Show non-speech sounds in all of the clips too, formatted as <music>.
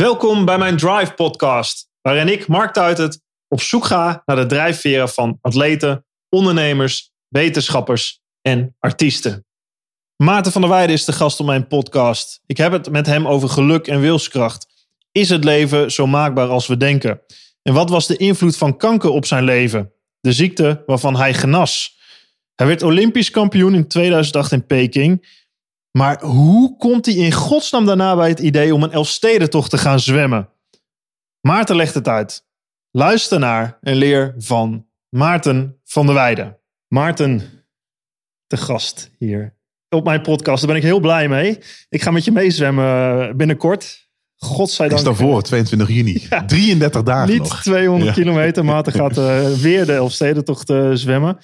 Welkom bij mijn Drive podcast, waarin ik, Mark Tuitert, op zoek ga naar de drijfveren van atleten, ondernemers, wetenschappers en artiesten. Maarten van der Weijden is de gast op mijn podcast. Ik heb het met hem over geluk en wilskracht. Is het leven zo maakbaar als we denken? En wat was de invloed van kanker op zijn leven? De ziekte waarvan hij genas. Hij werd Olympisch kampioen in 2008 in Peking. Maar hoe komt hij in godsnaam daarna bij het idee om een Elfstedentocht te gaan zwemmen? Maarten legt het uit. Luister naar en leer van Maarten van der Weijden. Maarten, de gast hier op mijn podcast. Daar ben ik heel blij mee. Ik ga met je meezwemmen binnenkort. Godzijdank. Is daarvoor, 22 juni. <laughs> 33 dagen Niet nog. 200 Ja. kilometer. Maarten gaat eh, weer de Elfstedentocht eh zwemmen.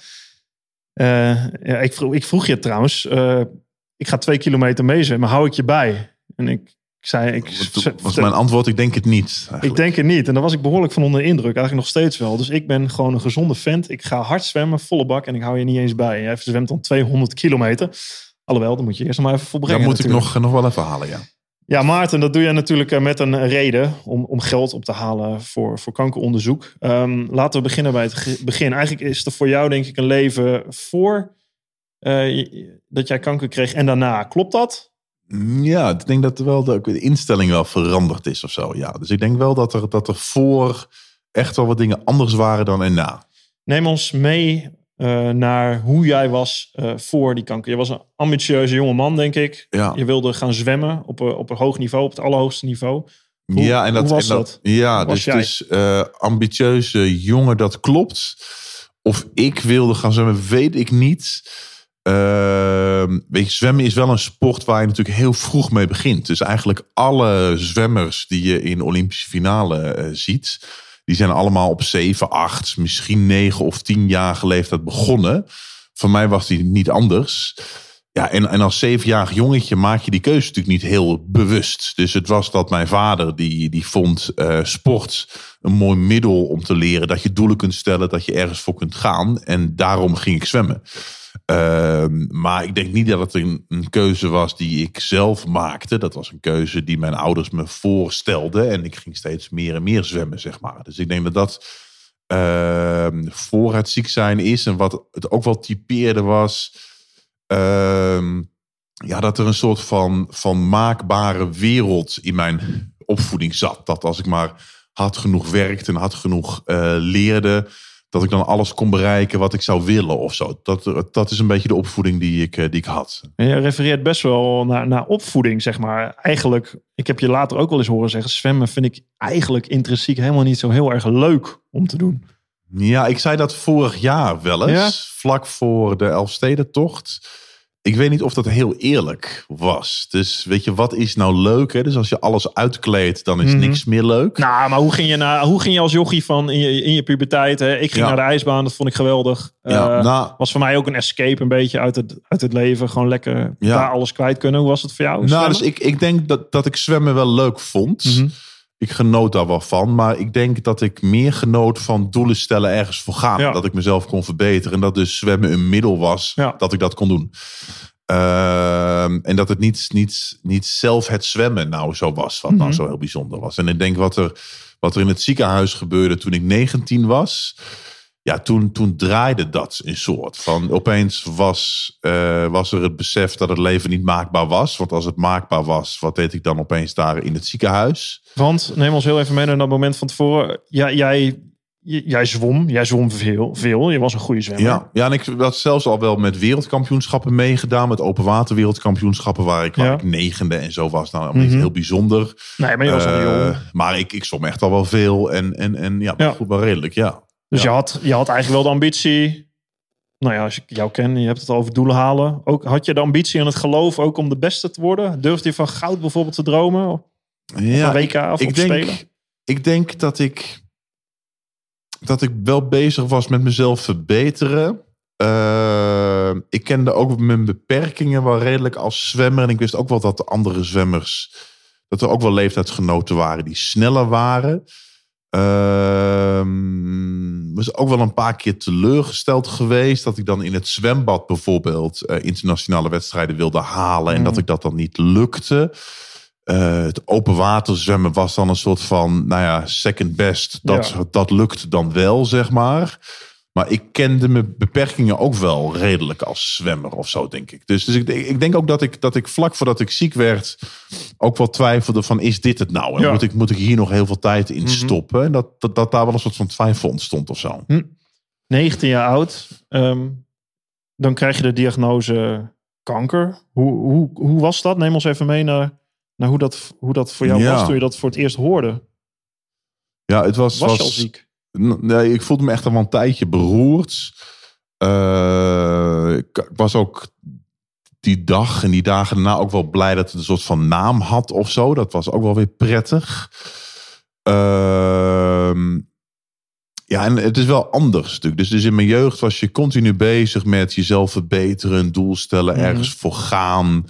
Eh, ja, ik, vroeg, ik vroeg je trouwens. Ik ga twee kilometer meezwemmen. Hou ik je bij? En ik, zei... Ik, Toen was mijn antwoord, ik denk het niet. eigenlijk. ik denk het niet. En daar was ik behoorlijk van onder de indruk. Eigenlijk nog steeds wel. Dus ik ben gewoon een gezonde vent. Ik ga hard zwemmen, volle bak. En ik hou je niet eens bij. Jij zwemt dan 200 kilometer. Alhoewel, dan moet je eerst nog maar even volbrengen. Dat moet ik nog, nog wel even halen, ja. Ja, Maarten, dat doe je natuurlijk eh, met een reden om, om geld op te halen voor, voor kankeronderzoek. Ehm, laten we beginnen bij het begin. Eigenlijk is er voor jou denk ik een leven voor eh, dat jij kanker kreeg en daarna. Klopt dat? Ja, ik denk dat wel de, de instelling wel veranderd is of zo. Ja. Dus ik denk wel dat er, dat er voor echt wel wat dingen anders waren dan erna. Neem ons mee eh, naar hoe jij was eh, voor die kanker. Je was een ambitieuze jonge man, denk ik. Ja, Je wilde gaan zwemmen op een, op een hoog niveau, op het allerhoogste niveau. Hoe- ja en dat, was en dat? Ja, was dus, ambitieuze jongen, dat klopt. Of ik wilde gaan zwemmen, weet ik niet. Ehm, weet je, zwemmen is wel een sport waar je natuurlijk heel vroeg mee begint. Dus eigenlijk alle zwemmers die je in Olympische finale eh, ziet, die zijn allemaal op 7, 8, misschien 9 of 10-jarige leeftijd begonnen. Voor mij was die niet anders. Ja, en, en als zevenjarig jongetje maak je die keuze natuurlijk niet heel bewust. Dus het was dat mijn vader, die, die vond eh, sport een mooi middel om te leren dat je doelen kunt stellen, dat je ergens voor kunt gaan. En daarom ging ik zwemmen. Ehm, maar ik denk niet dat het een, een keuze was die ik zelf maakte. Dat was een keuze die mijn ouders me voorstelden. En ik ging steeds meer en meer zwemmen, zeg maar. Dus ik denk dat dat ehm, voor het ziek zijn is. En wat het ook wel typeerde was. ehm, ja, dat er een soort van, van maakbare wereld in mijn opvoeding zat. Dat als ik maar hard genoeg werkte en hard genoeg eh, leerde, dat ik dan alles kon bereiken wat ik zou willen of zo. Dat, dat is een beetje de opvoeding die ik, eh, die ik had. En je refereert best wel naar, naar opvoeding, zeg maar. Eigenlijk, ik heb je later ook wel eens horen zeggen... zwemmen vind ik eigenlijk intrinsiek helemaal niet zo heel erg leuk om te doen. Ja, ik zei dat vorig jaar wel eens, Ja? vlak voor de Elfstedentocht. Ik weet niet of dat heel eerlijk was. Dus weet je, wat is nou leuk? Hè? Dus als je alles uitkleedt, dan is Mhm. niks meer leuk. Nou, maar hoe ging je, naar, hoe ging je als jochie van in je, in je puberteit? Hè? Ik ging Ja. naar de ijsbaan, dat vond ik geweldig. ja, Eh, nou, was voor mij ook een escape een beetje uit het, uit het leven. Gewoon lekker Ja. daar alles kwijt kunnen. Hoe was het voor jou? nou zwemmen? dus ik, ik denk dat, dat ik zwemmen wel leuk vond. Mhm. Ik genoot daar wel van. Maar ik denk dat ik meer genoot van doelen stellen ergens voor gaan. Ja. Dat ik mezelf kon verbeteren. En dat dus zwemmen een middel was Ja. dat ik dat kon doen. Ehm, en dat het niet, niet, niet zelf het zwemmen nou zo was. Wat Mhm. nou zo heel bijzonder was. En ik denk wat er, wat er in het ziekenhuis gebeurde toen ik 19 was. Ja, toen, toen draaide dat een soort van. Opeens was, eh, was er het besef dat het leven niet maakbaar was. Want als het maakbaar was, wat deed ik dan opeens daar in het ziekenhuis? Want neem ons heel even mee naar dat moment van tevoren. Ja, jij, jij zwom. Jij zwom veel, veel. Je was een goede zwemmer. Ja, ja, en ik had zelfs al wel met wereldkampioenschappen meegedaan. Met open water wereldkampioenschappen waar ik, waar Ja. ik negende en zo was. Nou, niet Mhm. heel bijzonder. Nee, maar je was al Eh, jong. maar ik, ik zwom echt al wel veel. En, en, en ja, Ja. goed, wel redelijk, ja. Dus ja. je, had, je had eigenlijk wel de ambitie. Nou ja, als ik jou ken, je hebt het over doelen halen. Ook, had je de ambitie en het geloof ook om de beste te worden? Durfde je van goud bijvoorbeeld te dromen? Ja WK of ik op denk, Spelen? ik denk dat ik, dat ik wel bezig was met mezelf verbeteren. Eh, ik kende ook mijn beperkingen wel redelijk als zwemmer. En ik wist ook wel dat de andere zwemmers... dat er ook wel leeftijdsgenoten waren die sneller waren. Ehm was ook wel een paar keer teleurgesteld geweest. Dat ik dan in het zwembad bijvoorbeeld... eh, internationale wedstrijden wilde halen. En Mm. dat ik dat dan niet lukte. eh, het open water zwemmen was dan een soort van, nou ja, second best. Dat, Ja. dat lukt dan wel, zeg maar. Maar ik kende mijn beperkingen ook wel redelijk als zwemmer of zo, denk ik. Dus, dus ik, ik denk ook dat ik, dat ik vlak voordat ik ziek werd... ook wel twijfelde van, is dit het nou? En Ja. moet, ik, moet ik hier nog heel veel tijd in Mhm. stoppen? En dat, dat, dat daar wel een soort van twijfel ontstond of zo. 19 jaar oud. ehm, dan krijg je de diagnose kanker. Hoe, hoe, hoe was dat? Neem ons even mee naar, naar hoe, dat, hoe dat voor jou Ja. was toen je dat voor het eerst hoorde. Ja, het was... Was je al ziek? Nee, ik voelde me echt al een tijdje beroerd. Eh, ik, was ook die dag en die dagen daarna ook wel blij dat het een soort van naam had of zo. Dat was ook wel weer prettig. Ehm, ja, en het is wel anders natuurlijk. Dus, dus in mijn jeugd was je continu bezig met jezelf verbeteren, een doel stellen, Mhm. ergens voor gaan.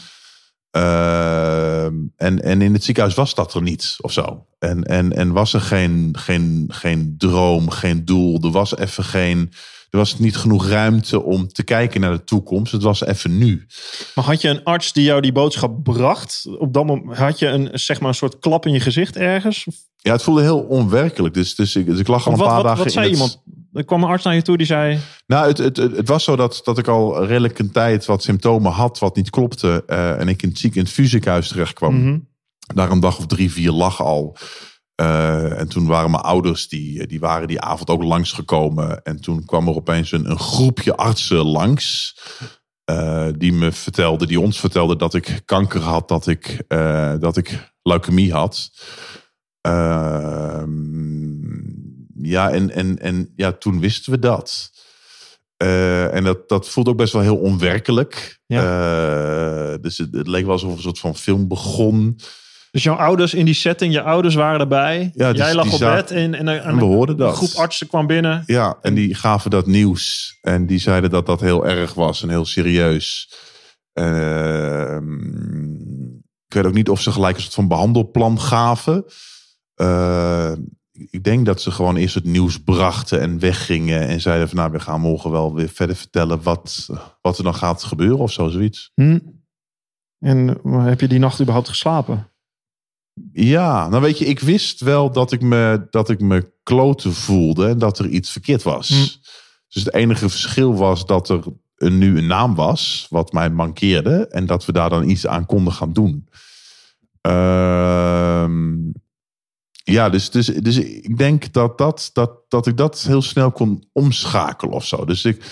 Ehm, en, en in het ziekenhuis was dat er niet of zo. En, en, en was er geen, geen, geen droom, geen doel. Er was even geen. Er was niet genoeg ruimte om te kijken naar de toekomst. Het was even nu. Maar had je een arts die jou die boodschap bracht? Op dat moment had je een, zeg maar een soort klap in je gezicht ergens? Ja, het voelde heel onwerkelijk. Dus, dus, ik, dus ik lag al een wat, paar wat, dagen wat zei in het- iemand? Er kwam een arts naar je toe die zei... Nou, het, het, het, was zo dat, dat ik al redelijk een tijd wat symptomen had wat niet klopte. eh, en ik in het ziek in het ziekenhuis terecht kwam. mhm, Daar een dag of drie, vier lag al. Eh, en toen waren mijn ouders, die, die waren die avond ook langsgekomen. En toen kwam er opeens een, een groepje artsen langs. eh, die me vertelde, die ons vertelde dat ik kanker had, dat ik, eh, dat ik leukemie had. Ehm, ja, en, en, en ja, toen wisten we dat. Eh, en dat, dat voelde ook best wel heel onwerkelijk. Eh, dus het, het leek wel alsof een soort van film begon. Dus jouw ouders in die setting, je ouders waren erbij. Ja, Jij lag die op zaten- bed en, en, en, En we hoorden een dat. groep artsen kwam binnen. Ja, en die gaven dat nieuws. En die zeiden dat dat heel erg was en heel serieus. Ehm, ik weet ook niet of ze gelijk een soort van behandelplan gaven. Ik denk dat ze gewoon eerst het nieuws brachten en weggingen. En zeiden van nou, we gaan morgen wel weer verder vertellen wat, wat er dan gaat gebeuren of zo, zoiets. Hm. En heb je die nacht überhaupt geslapen? Ja, nou weet je, ik wist wel dat ik me, dat ik me kloten voelde en dat er iets verkeerd was. Hm. Dus het enige verschil was dat er een, nu een naam was, wat mij mankeerde, en dat we daar dan iets aan konden gaan doen. Ehm, ja, dus, dus, dus ik denk dat, dat, dat, dat ik dat heel snel kon omschakelen of zo. Dus ik,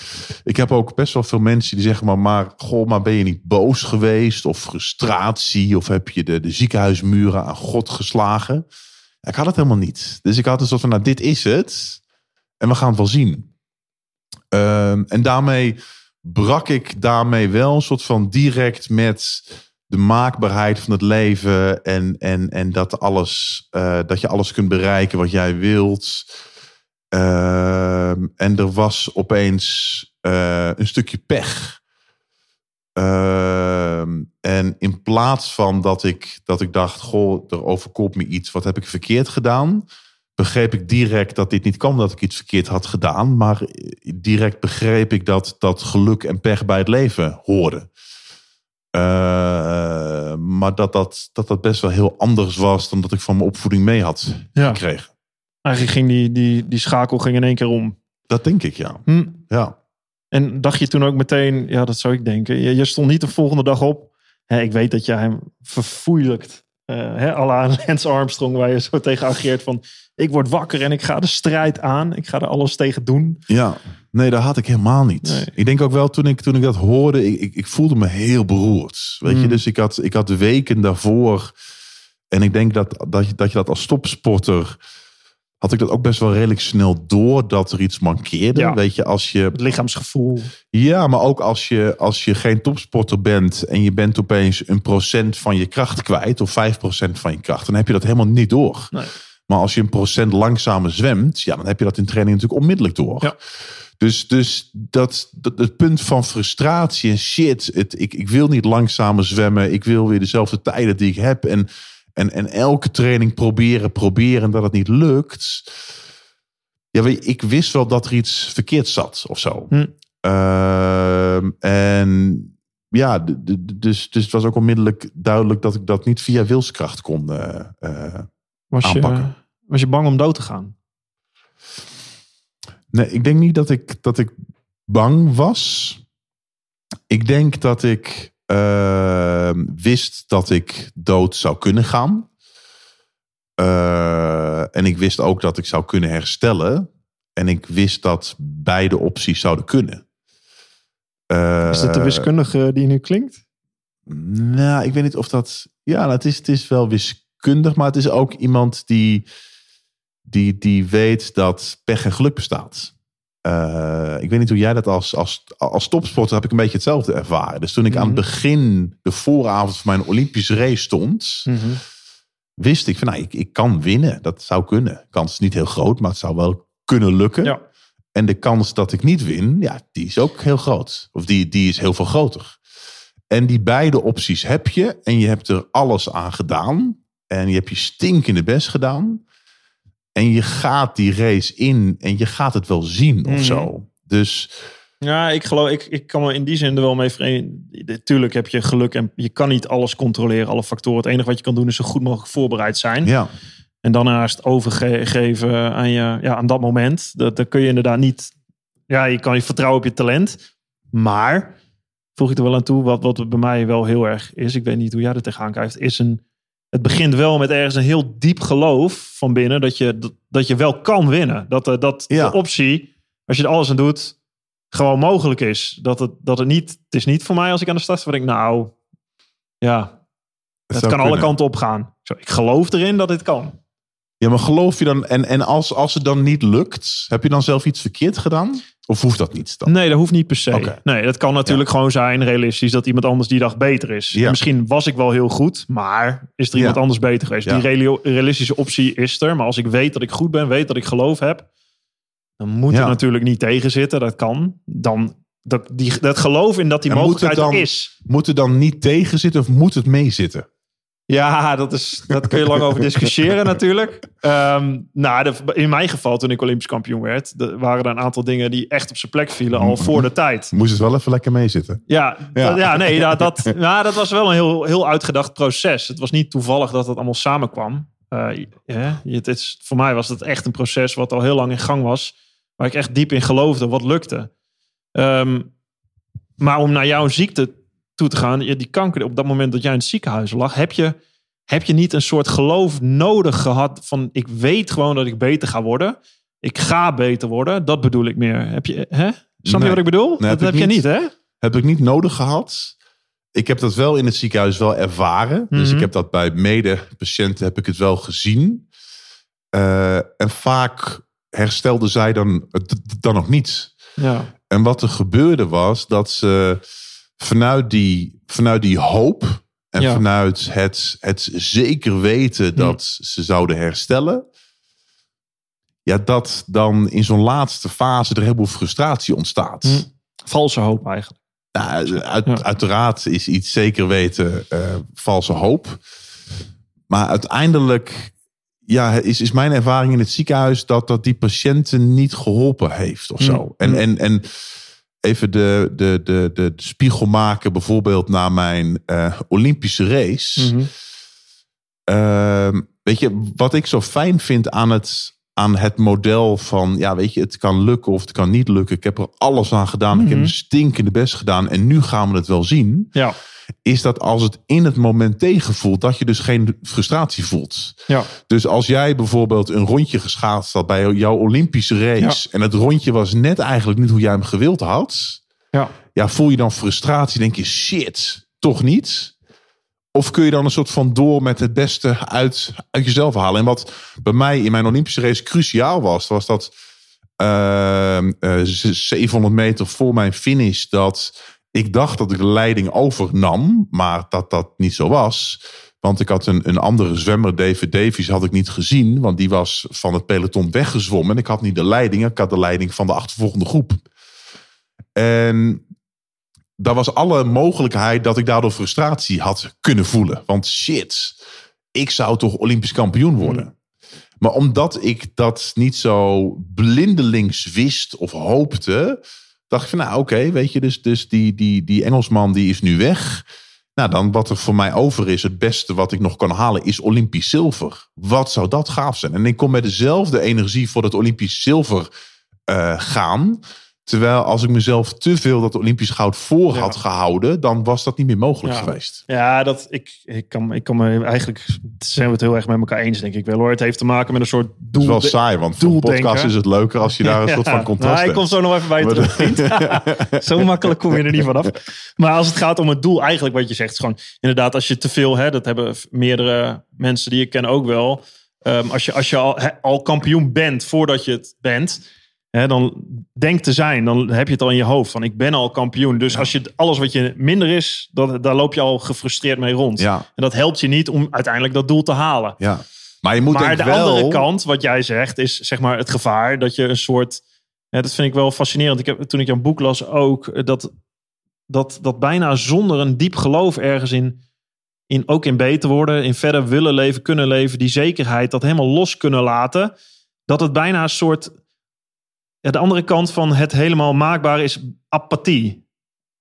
ik heb ook best wel veel mensen die zeggen maar, maar, maar ben je niet boos geweest? Of frustratie? Of heb je de, de ziekenhuismuren aan God geslagen? Ik had het helemaal niet. Dus ik had een soort van, nou, dit is het. En we gaan het wel zien. Ehm, en daarmee brak ik daarmee wel een soort van direct met de maakbaarheid van het leven. En, en, en dat, alles, eh, dat je alles kunt bereiken wat jij wilt. Ehm, en er was opeens eh, een stukje pech. Ehm, en in plaats van dat ik, dat ik dacht, goh, er overkomt me iets, wat heb ik verkeerd gedaan? Begreep ik direct dat dit niet kwam dat ik iets verkeerd had gedaan. Maar direct begreep ik dat, dat geluk en pech bij het leven hoorden. Eh, maar dat dat, dat dat best wel heel anders was dan dat ik van mijn opvoeding mee had Ja. gekregen. Eigenlijk ging die, die, die schakel ging in één keer om. Dat denk ik, ja. Hm. ja. En dacht je toen ook meteen, ja, dat zou ik denken. Je, je stond niet de volgende dag op. Hè, ik weet dat jij hem verfoeilijkt. eh hè, à la <laughs> Lance Armstrong, waar je zo tegen ageert van... ik word wakker en ik ga de strijd aan. Ik ga er alles tegen doen. Ja, nee, dat had ik helemaal niet. Nee. Ik denk ook wel toen ik, toen ik dat hoorde, ik, ik, ik voelde me heel beroerd. Weet je, Mm. dus ik had, ik had weken daarvoor. En ik denk dat, dat, je, dat je dat als topsporter. had ik dat ook best wel redelijk snel door dat er iets mankeerde. Ja. Weet je, als je. Het lichaamsgevoel. Ja, maar ook als je, als je geen topsporter bent. en je bent opeens een procent van je kracht kwijt. of 5% van je kracht. dan heb je dat helemaal niet door. Nee. Maar als je een procent langzamer zwemt, ja, dan heb je dat in training natuurlijk onmiddellijk door. Ja. Dus, dus dat, dat, het punt van frustratie en shit, het, ik, ik wil niet langzamer zwemmen, ik wil weer dezelfde tijden die ik heb. En, en, en elke training proberen, proberen en dat het niet lukt. Ja, weet je, ik wist wel dat er iets verkeerd zat of zo. Hm. Ehm, en ja, dus, dus het was ook onmiddellijk duidelijk dat ik dat niet via wilskracht kon. eh, eh. Was je, was je bang om dood te gaan? Nee, ik denk niet dat ik, dat ik bang was. Ik denk dat ik eh, wist dat ik dood zou kunnen gaan. Eh, en ik wist ook dat ik zou kunnen herstellen. En ik wist dat beide opties zouden kunnen. Eh, Is dat de wiskundige die nu klinkt? Nou, ik weet niet of dat. Ja, nou, het, is, het is wel wiskundig, maar het is ook iemand die, die, die weet dat pech en geluk bestaat. Eh, ik weet niet hoe jij dat als, als, als topsporter heb ik een beetje hetzelfde ervaren. Dus toen ik aan het Mhm. begin, de vooravond van mijn Olympische race stond, wist ik van nou, ik, ik kan winnen. Dat zou kunnen. De kans is niet heel groot, maar het zou wel kunnen lukken. Ja. En de kans dat ik niet win, ja, die is ook heel groot. Of die, die is heel veel groter. En die beide opties heb je. En je hebt er alles aan gedaan. En je hebt je stinkende best gedaan. En je gaat die race in. En je gaat het wel zien of Mhm. zo. Dus Ja, ik geloof, ik, ik kan me in die zin er wel mee verenigen. Tuurlijk heb je geluk en je kan niet alles controleren, alle factoren. Het enige wat je kan doen is zo goed mogelijk voorbereid zijn. ja, En dan naast overgeven aan, je, ja, aan dat moment. Dat, dan kun je inderdaad niet. Ja, je kan je vertrouwen op je talent. Maar voeg ik er wel aan toe, wat, wat bij mij wel heel erg is. Ik weet niet hoe jij er tegenaan kijkt. Is een, het begint wel met ergens een heel diep geloof van binnen. Dat je, dat, dat je wel kan winnen. Dat, eh, dat Ja. de optie, als je er alles aan doet, gewoon mogelijk is. Dat het, dat het niet. Het is niet voor mij als ik aan de start sta. denk, nou, ja, het kan alle kanten op gaan. Zo, Ik geloof erin dat dit kan. Ja, maar geloof je dan... En, en als, als het dan niet lukt, heb je dan zelf iets verkeerd gedaan? Of hoeft dat niet dan? Nee, dat hoeft niet per se. Nee, dat kan natuurlijk gewoon zijn, realistisch, dat iemand anders die dag beter is. Ja. Misschien was ik wel heel goed, maar is er iemand Ja. anders beter geweest? Die reali- realistische optie is er. Maar als ik weet dat ik goed ben, weet dat ik geloof heb, dan moet het natuurlijk niet tegenzitten. Dat kan. Dan, dat, die, dat geloof in dat die En mogelijkheid er dan- is. Moet er dan niet tegen zitten of moet het meezitten? Ja, dat, is, dat kun je lang over discussiëren <laughs> natuurlijk. Ehm, nou, de- in mijn geval, toen ik Olympisch kampioen werd, de- waren er een aantal dingen die echt op zijn plek vielen al voor de tijd. Moest het wel even lekker meezitten? Ja, Ja. ja. ja nee, ja, dat, ja, dat was wel een heel, heel uitgedacht proces. Het was niet toevallig dat het allemaal samenkwam. Ja, het is, voor mij was het echt een proces wat al heel lang in gang was. Waar ik echt diep in geloofde wat lukte. Ehm, maar om naar jouw ziekte toe te gaan, die kanker, op dat moment dat jij in het ziekenhuis lag, heb je, heb je niet een soort geloof nodig gehad van ik weet gewoon dat ik beter ga worden. Ik ga beter worden. Dat bedoel ik meer. Heb je, hè? Snap je wat ik bedoel? Nee, dat heb je niet. niet, hè? Heb ik niet nodig gehad. Ik heb dat wel in het ziekenhuis wel ervaren. Dus Mhm. ik heb dat bij medepatiënten heb ik het wel gezien. Eh, en vaak herstelde zij dan, dan nog niet. Ja. En wat er gebeurde was dat ze vanuit die, vanuit die hoop en Ja. vanuit het, het zeker weten dat ze zouden herstellen. Ja, dat dan in zo'n laatste fase er een heleboel frustratie ontstaat. Hm. Valse hoop eigenlijk. Nou, uit, Ja. Uiteraard is iets zeker weten eh, valse hoop. Maar uiteindelijk ja, is, is mijn ervaring in het ziekenhuis dat dat die patiënten niet geholpen heeft of zo. Mm. En, Mm. en, en even de, de, de, de, de spiegel maken bijvoorbeeld naar mijn eh, Olympische race. Mhm. Ehm, weet je, wat ik zo fijn vind aan het, aan het model van, ja, weet je, het kan lukken of het kan niet lukken. Ik heb er alles aan gedaan. Ik heb Mhm. mijn stinkende best gedaan en nu gaan we het wel zien. Ja. Is dat als het in het moment tegenvoelt, dat je dus geen frustratie voelt. Ja. Dus als jij bijvoorbeeld een rondje geschaatst had bij jouw Olympische race. En het rondje was net eigenlijk niet hoe jij hem gewild had. Ja. Ja, voel je dan frustratie? Denk je, shit, toch niet? Of kun je dan een soort van door met het beste uit, uit jezelf halen? En wat bij mij in mijn Olympische race cruciaal was, was dat ehm, eh, z- 700 meter voor mijn finish, dat ik dacht dat ik de leiding overnam, maar dat dat niet zo was. Want ik had een, een andere zwemmer, David Davies, had ik niet gezien. Want die was van het peloton weggezwommen. En ik had niet de leiding, ik had de leiding van de achtervolgende groep. En daar was alle mogelijkheid dat ik daardoor frustratie had kunnen voelen. Want shit, ik zou toch Olympisch kampioen worden. Maar omdat ik dat niet zo blindelings wist of hoopte, dacht ik van, nou oké, weet je, dus, dus die, die, die Engelsman die is nu weg. Nou, dan wat er voor mij over is, het beste wat ik nog kan halen, is Olympisch zilver. Wat zou dat gaaf zijn? En ik kom met dezelfde energie voor het Olympisch zilver uh, gaan. Terwijl als ik mezelf te veel dat Olympisch goud voor had gehouden, dan was dat niet meer mogelijk geweest. Ja, dat, ik, ik, kan, ik kan me eigenlijk zijn we het heel erg met elkaar eens, denk ik wel hoor. Het heeft te maken met een soort doel. Het is wel saai, want voor een podcast is het leuker als je daar een <laughs> soort van contrast nou, hebt. Ik kom zo nog even bij je terug, <laughs> vriend. <laughs> zo makkelijk kom je er niet vanaf. Maar als het gaat om het doel, eigenlijk wat je zegt, is gewoon inderdaad, als je te veel, hè, dat hebben meerdere mensen die ik ken ook wel. Um, als je, als je al, al kampioen bent voordat je het bent hè, dan denkt te zijn, dan heb je het al in je hoofd van ik ben al kampioen. Dus als je alles wat je minder is, dat, daar loop je al gefrustreerd mee rond. Ja. En dat helpt je niet om uiteindelijk dat doel te halen. Ja. Maar, je moet maar de wel... andere kant, wat jij zegt, is zeg maar het gevaar dat je een soort. Ja, dat vind ik wel fascinerend. Ik heb, toen ik jouw boek las ook, dat, dat, dat bijna zonder een diep geloof ergens in, in, ook in beter worden, in verder willen leven, kunnen leven, die zekerheid, dat helemaal los kunnen laten, dat het bijna een soort ja, de andere kant van het helemaal maakbare is apathie.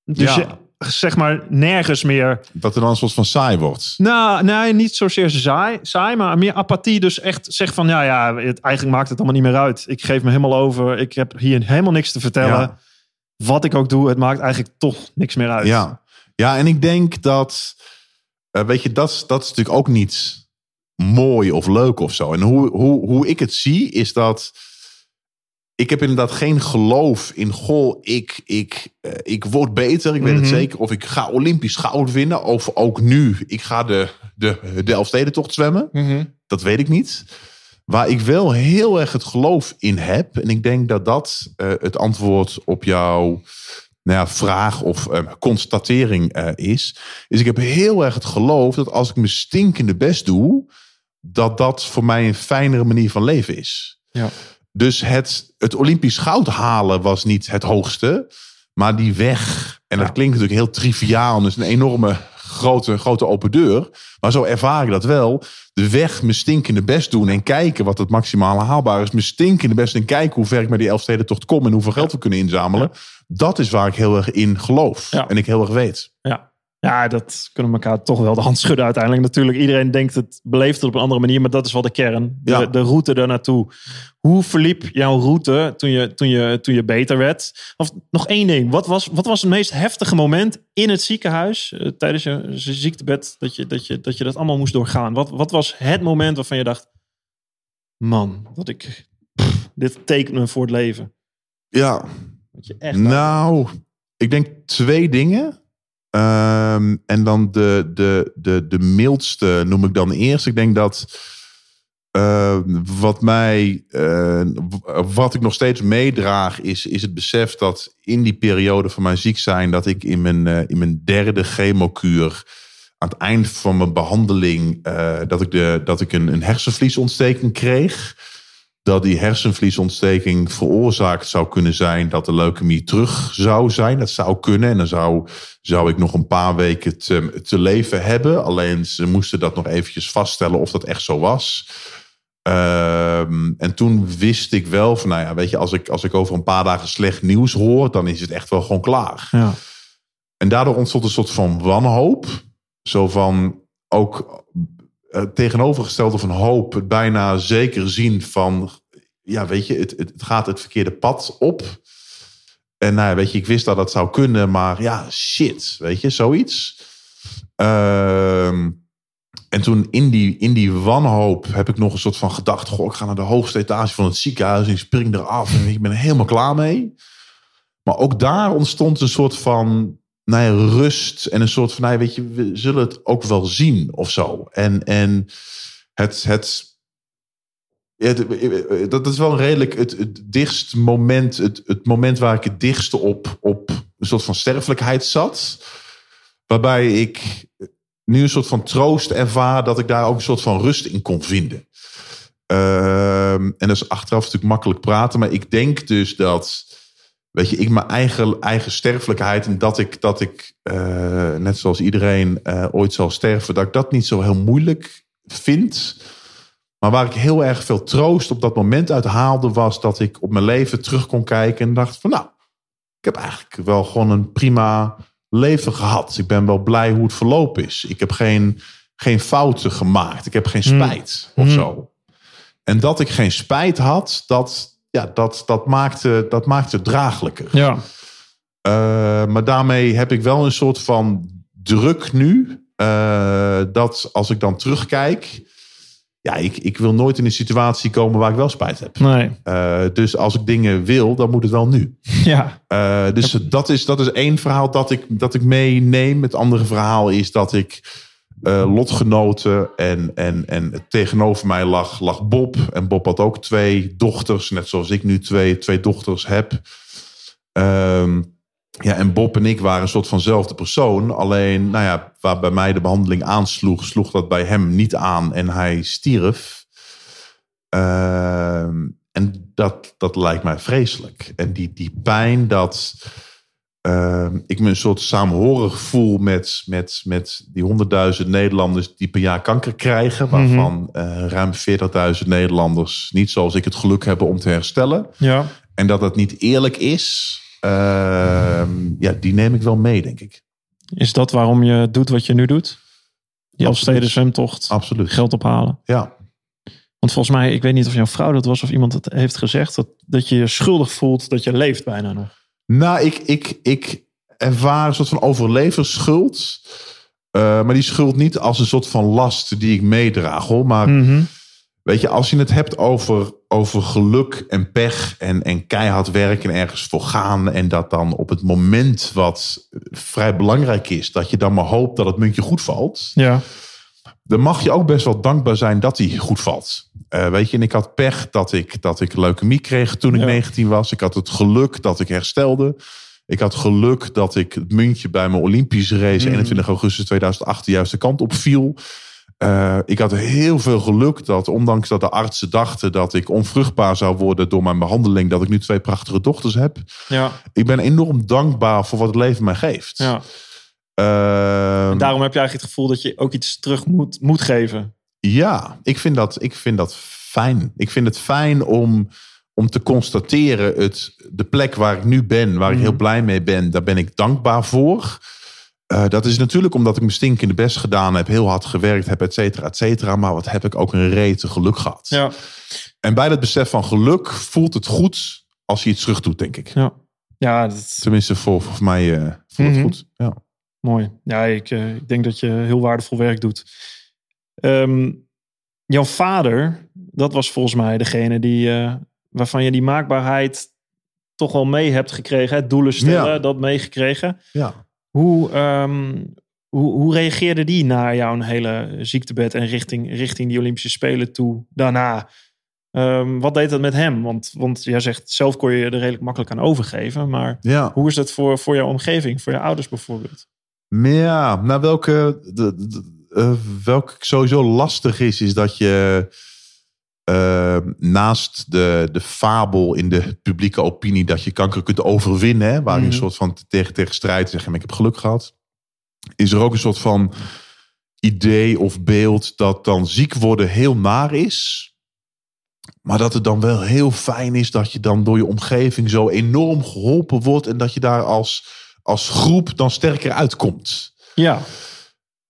Dus je, zeg maar nergens meer. Dat er dan een soort van saai wordt. Nou, nee, niet zozeer saai, saai maar meer apathie. Dus echt zeg van, ja, ja, het, eigenlijk maakt het allemaal niet meer uit. Ik geef me helemaal over. Ik heb hier helemaal niks te vertellen. Wat ik ook doe, het maakt eigenlijk toch niks meer uit. Ja, ja en ik denk dat, uh, weet je, dat, dat is natuurlijk ook niet mooi of leuk of zo. En hoe, hoe, hoe ik het zie, is dat ik heb inderdaad geen geloof in, goh, ik, ik, uh, ik word beter, ik weet het mhm. zeker. Of ik ga Olympisch goud winnen. Of ook nu, ik ga de, de, de Elfstedentocht zwemmen. Mhm. Dat weet ik niet. Waar ik wel heel erg het geloof in heb. En ik denk dat dat uh, het antwoord op jouw nou ja, vraag of uh, constatering is. Is ik heb heel erg het geloof dat als ik mijn stinkende best doe. Dat dat voor mij een fijnere manier van leven is. Ja. Dus het, het Olympisch goud halen was niet het hoogste. Maar die weg, en dat klinkt natuurlijk heel triviaal, dus een enorme grote, grote open deur. Maar zo ervaar ik dat wel. De weg mijn stinkende best doen en kijken wat het maximale haalbaar is. Mijn stinkende best en kijken hoe ver ik met die Elfstedentocht kom en hoeveel geld we kunnen inzamelen. Dat is waar ik heel erg in geloof. En ik heel erg weet. Ja. Ja, dat kunnen we elkaar toch wel de hand schudden uiteindelijk. Natuurlijk, iedereen denkt het, beleeft het op een andere manier, maar dat is wel de kern. De, ja. de route daar naartoe. Hoe verliep jouw route toen je, toen je, toen je beter werd? Of nog één ding, wat was, wat was het meest heftige moment in het ziekenhuis uh, tijdens je, je ziektebed dat je, dat, je, dat je dat allemaal moest doorgaan? Wat, wat was het moment waarvan je dacht, man, dat ik, pff, dit tekent me voor het leven? Ja, je echt nou, ik denk twee dingen. Um, en dan de, de, de, de mildste noem ik dan eerst. Ik denk dat uh, wat mij, uh, wat ik nog steeds meedraag, is, is het besef dat in die periode van mijn ziek zijn, dat ik in mijn, uh, in mijn derde chemokuur, aan het eind van mijn behandeling, dat ik, de, dat ik een, een hersenvliesontsteking kreeg dat die hersenvliesontsteking veroorzaakt zou kunnen zijn dat de leukemie terug zou zijn. Dat zou kunnen en dan zou, zou ik nog een paar weken te, te leven hebben. Alleen ze moesten dat nog eventjes vaststellen of dat echt zo was. Um, en toen wist ik wel van, nou ja, weet je, als ik, als ik over een paar dagen slecht nieuws hoor, dan is het echt wel gewoon klaar. Ja. En daardoor ontstond een soort van wanhoop. Zo van ook uh, tegenovergestelde van hoop, het bijna zeker zien van, ja, weet je, het, het, gaat het verkeerde pad op. En nou weet je, ik wist dat dat zou kunnen, maar ja, shit, weet je, zoiets. Uh, en toen in die, in die wanhoop heb ik nog een soort van gedacht, goh, ik ga naar de hoogste etage van het ziekenhuis en ik spring eraf en ik ben helemaal klaar mee. Maar ook daar ontstond een soort van nou ja, rust en een soort van, nou weet je, we zullen het ook wel zien of zo. En, en het, het, ja, dat is wel redelijk het, het dichtst moment, het, het moment waar ik het dichtste op, op een soort van sterfelijkheid zat. Waarbij ik nu een soort van troost ervaar dat ik daar ook een soort van rust in kon vinden. Uh, en dat is achteraf natuurlijk makkelijk praten, maar ik denk dus dat weet je, ik mijn eigen, eigen sterfelijkheid en dat ik, dat ik uh, net zoals iedereen uh, ooit zal sterven, dat ik dat niet zo heel moeilijk vind. Maar waar ik heel erg veel troost op dat moment uit haalde, was dat ik op mijn leven terug kon kijken en dacht van nou, ik heb eigenlijk wel gewoon een prima leven gehad. Ik ben wel blij hoe het verlopen is. Ik heb geen, geen fouten gemaakt. Ik heb geen Hmm. spijt of Hmm. zo. En dat ik geen spijt had, dat, ja, dat, dat, maakte, dat maakte het draaglijker. Ja. Eh, maar daarmee heb ik wel een soort van druk nu. eh, dat als ik dan terugkijk. Ja, ik, ik wil nooit in een situatie komen waar ik wel spijt heb. Nee. Eh, dus als ik dingen wil, dan moet het wel nu. <laughs> Ja. Dus dat, is, dat is één verhaal dat ik, dat ik meeneem. Het andere verhaal is dat ik eh, lotgenoten en, en, en tegenover mij lag, lag Bob. En Bob had ook twee dochters, net zoals ik nu twee, twee dochters heb. Ehm, ja, en Bob en ik waren een soort vanzelfde persoon. Alleen, nou ja, waar bij mij de behandeling aansloeg, sloeg dat bij hem niet aan en hij stierf. Ehm, en dat, dat lijkt mij vreselijk. En die, die pijn dat ehm, ik me een soort saamhorig voel met, met, met die honderdduizend Nederlanders die per jaar kanker krijgen. Waarvan eh, ruim 40.000 Nederlanders niet zoals ik het geluk hebben om te herstellen. Ja. En dat dat niet eerlijk is, ehm, ja, die neem ik wel mee, denk ik. Is dat waarom je doet wat je nu doet? Die. Elfsteden zwemtocht. Absoluut. Geld ophalen. Ja. Want volgens mij, ik weet niet of jouw vrouw dat was of iemand het heeft gezegd. Dat, dat je je schuldig voelt dat je leeft bijna nog. Nou, ik, ik, ik ervaar een soort van overleversschuld. Eh, maar die schuld niet als een soort van last die ik meedraag, hoor. Maar Mhm. weet je, als je het hebt over, over geluk en pech en, en keihard werken en ergens voor gaan. En dat dan op het moment wat vrij belangrijk is, dat je dan maar hoopt dat het muntje goed valt. Ja. Dan mag je ook best wel dankbaar zijn dat hij goed valt. Eh, weet je, en ik had pech dat ik, dat ik leukemie kreeg toen ik Ja. 19 was. Ik had het geluk dat ik herstelde. Ik had geluk dat ik het muntje bij mijn Olympische race Mhm. 21 augustus 2008 de juiste kant op viel. Eh, ik had heel veel geluk dat, ondanks dat de artsen dachten dat ik onvruchtbaar zou worden door mijn behandeling, dat ik nu twee prachtige dochters heb. Ja. Ik ben enorm dankbaar voor wat het leven mij geeft. ja. Ehm, En daarom heb je eigenlijk het gevoel dat je ook iets terug moet, moet geven. Ja, ik vind dat, ik vind dat fijn. Ik vind het fijn om, om te constateren, het, de plek waar ik nu ben, waar ik Mhm. heel blij mee ben, daar ben ik dankbaar voor. Eh, dat is natuurlijk omdat ik mijn stinkende best gedaan heb, heel hard gewerkt heb, et cetera, et cetera. Maar wat heb ik ook een rete geluk gehad. Ja. En bij dat besef van geluk voelt het goed als je iets terug doet, denk ik. Ja. Ja, dat, Tenminste, voor, voor mij eh, voelt Mhm. het goed. Ja. Mooi. Ja, ik, eh, ik denk dat je heel waardevol werk doet. Ehm, jouw vader, dat was volgens mij degene die, eh, waarvan je die maakbaarheid toch wel mee hebt gekregen. Hè? Doelen stellen, Ja. dat meegekregen. ja. Hoe, ehm, hoe, hoe reageerde die na jouw hele ziektebed en richting, richting die Olympische Spelen toe daarna? Ehm, wat deed dat met hem? Want, want jij zegt zelf kon je er redelijk makkelijk aan overgeven. Maar ja. hoe is dat voor, voor jouw omgeving, voor je ouders bijvoorbeeld? Maar Ja, nou welke, de, de- eh, welke sowieso lastig is, is dat je eh, naast de, de fabel in de publieke opinie dat je kanker kunt overwinnen, hè, waar je Mhm. een soort van tegen, tegen strijd zegt, ik heb geluk gehad, is er ook een soort van idee of beeld dat dan ziek worden heel naar is. Maar dat het dan wel heel fijn is dat je dan door je omgeving zo enorm geholpen wordt en dat je daar als, als groep dan sterker uitkomt. Ja,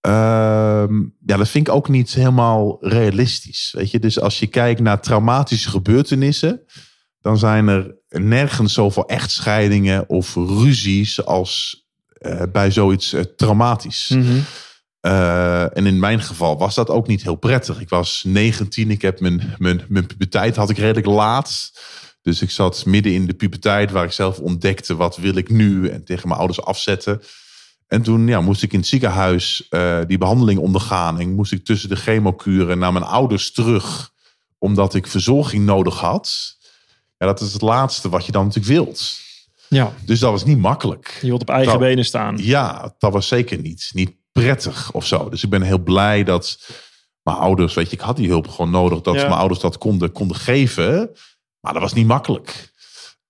Ehm, ja, dat vind ik ook niet helemaal realistisch. Weet je, dus als je kijkt naar traumatische gebeurtenissen, dan zijn er nergens zoveel echtscheidingen of ruzies als eh, bij zoiets eh, traumatisch. Mhm. Eh, en in mijn geval was dat ook niet heel prettig. Ik was 19, ik heb mijn, mijn, mijn puberteit had ik redelijk laat. Dus ik zat midden in de puberteit waar ik zelf ontdekte wat wil ik nu en tegen mijn ouders afzetten. En toen ja, moest ik in het ziekenhuis eh, die behandeling ondergaan. En moest ik tussen de chemokuren naar mijn ouders terug. Omdat ik verzorging nodig had. Ja, dat is het laatste wat je dan natuurlijk wilt. ja. Dus dat was niet makkelijk. je wilt op eigen Dat- benen staan. Ja, dat was zeker niet, niet prettig of zo. Dus ik ben heel blij dat mijn ouders, weet je, ik had die hulp gewoon nodig. Dat Ja. mijn ouders dat konden, konden geven. Maar dat was niet makkelijk.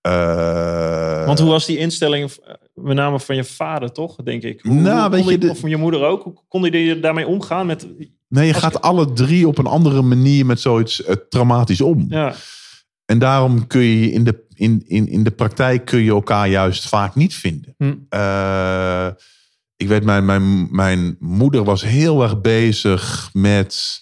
Eh, Want hoe was die instelling, eh, met name van je vader, toch? Denk ik. Hoe, Nou, hoe weet kon je, die- Of van je moeder ook. Hoe kon die daarmee omgaan? Met, Nee, je gaat ik- alle drie op een andere manier met zoiets eh, traumatisch om. ja, En daarom kun je in de, in, in, in de praktijk kun je elkaar juist vaak niet vinden. Hm. Ik weet, mijn, mijn, mijn moeder was heel erg bezig met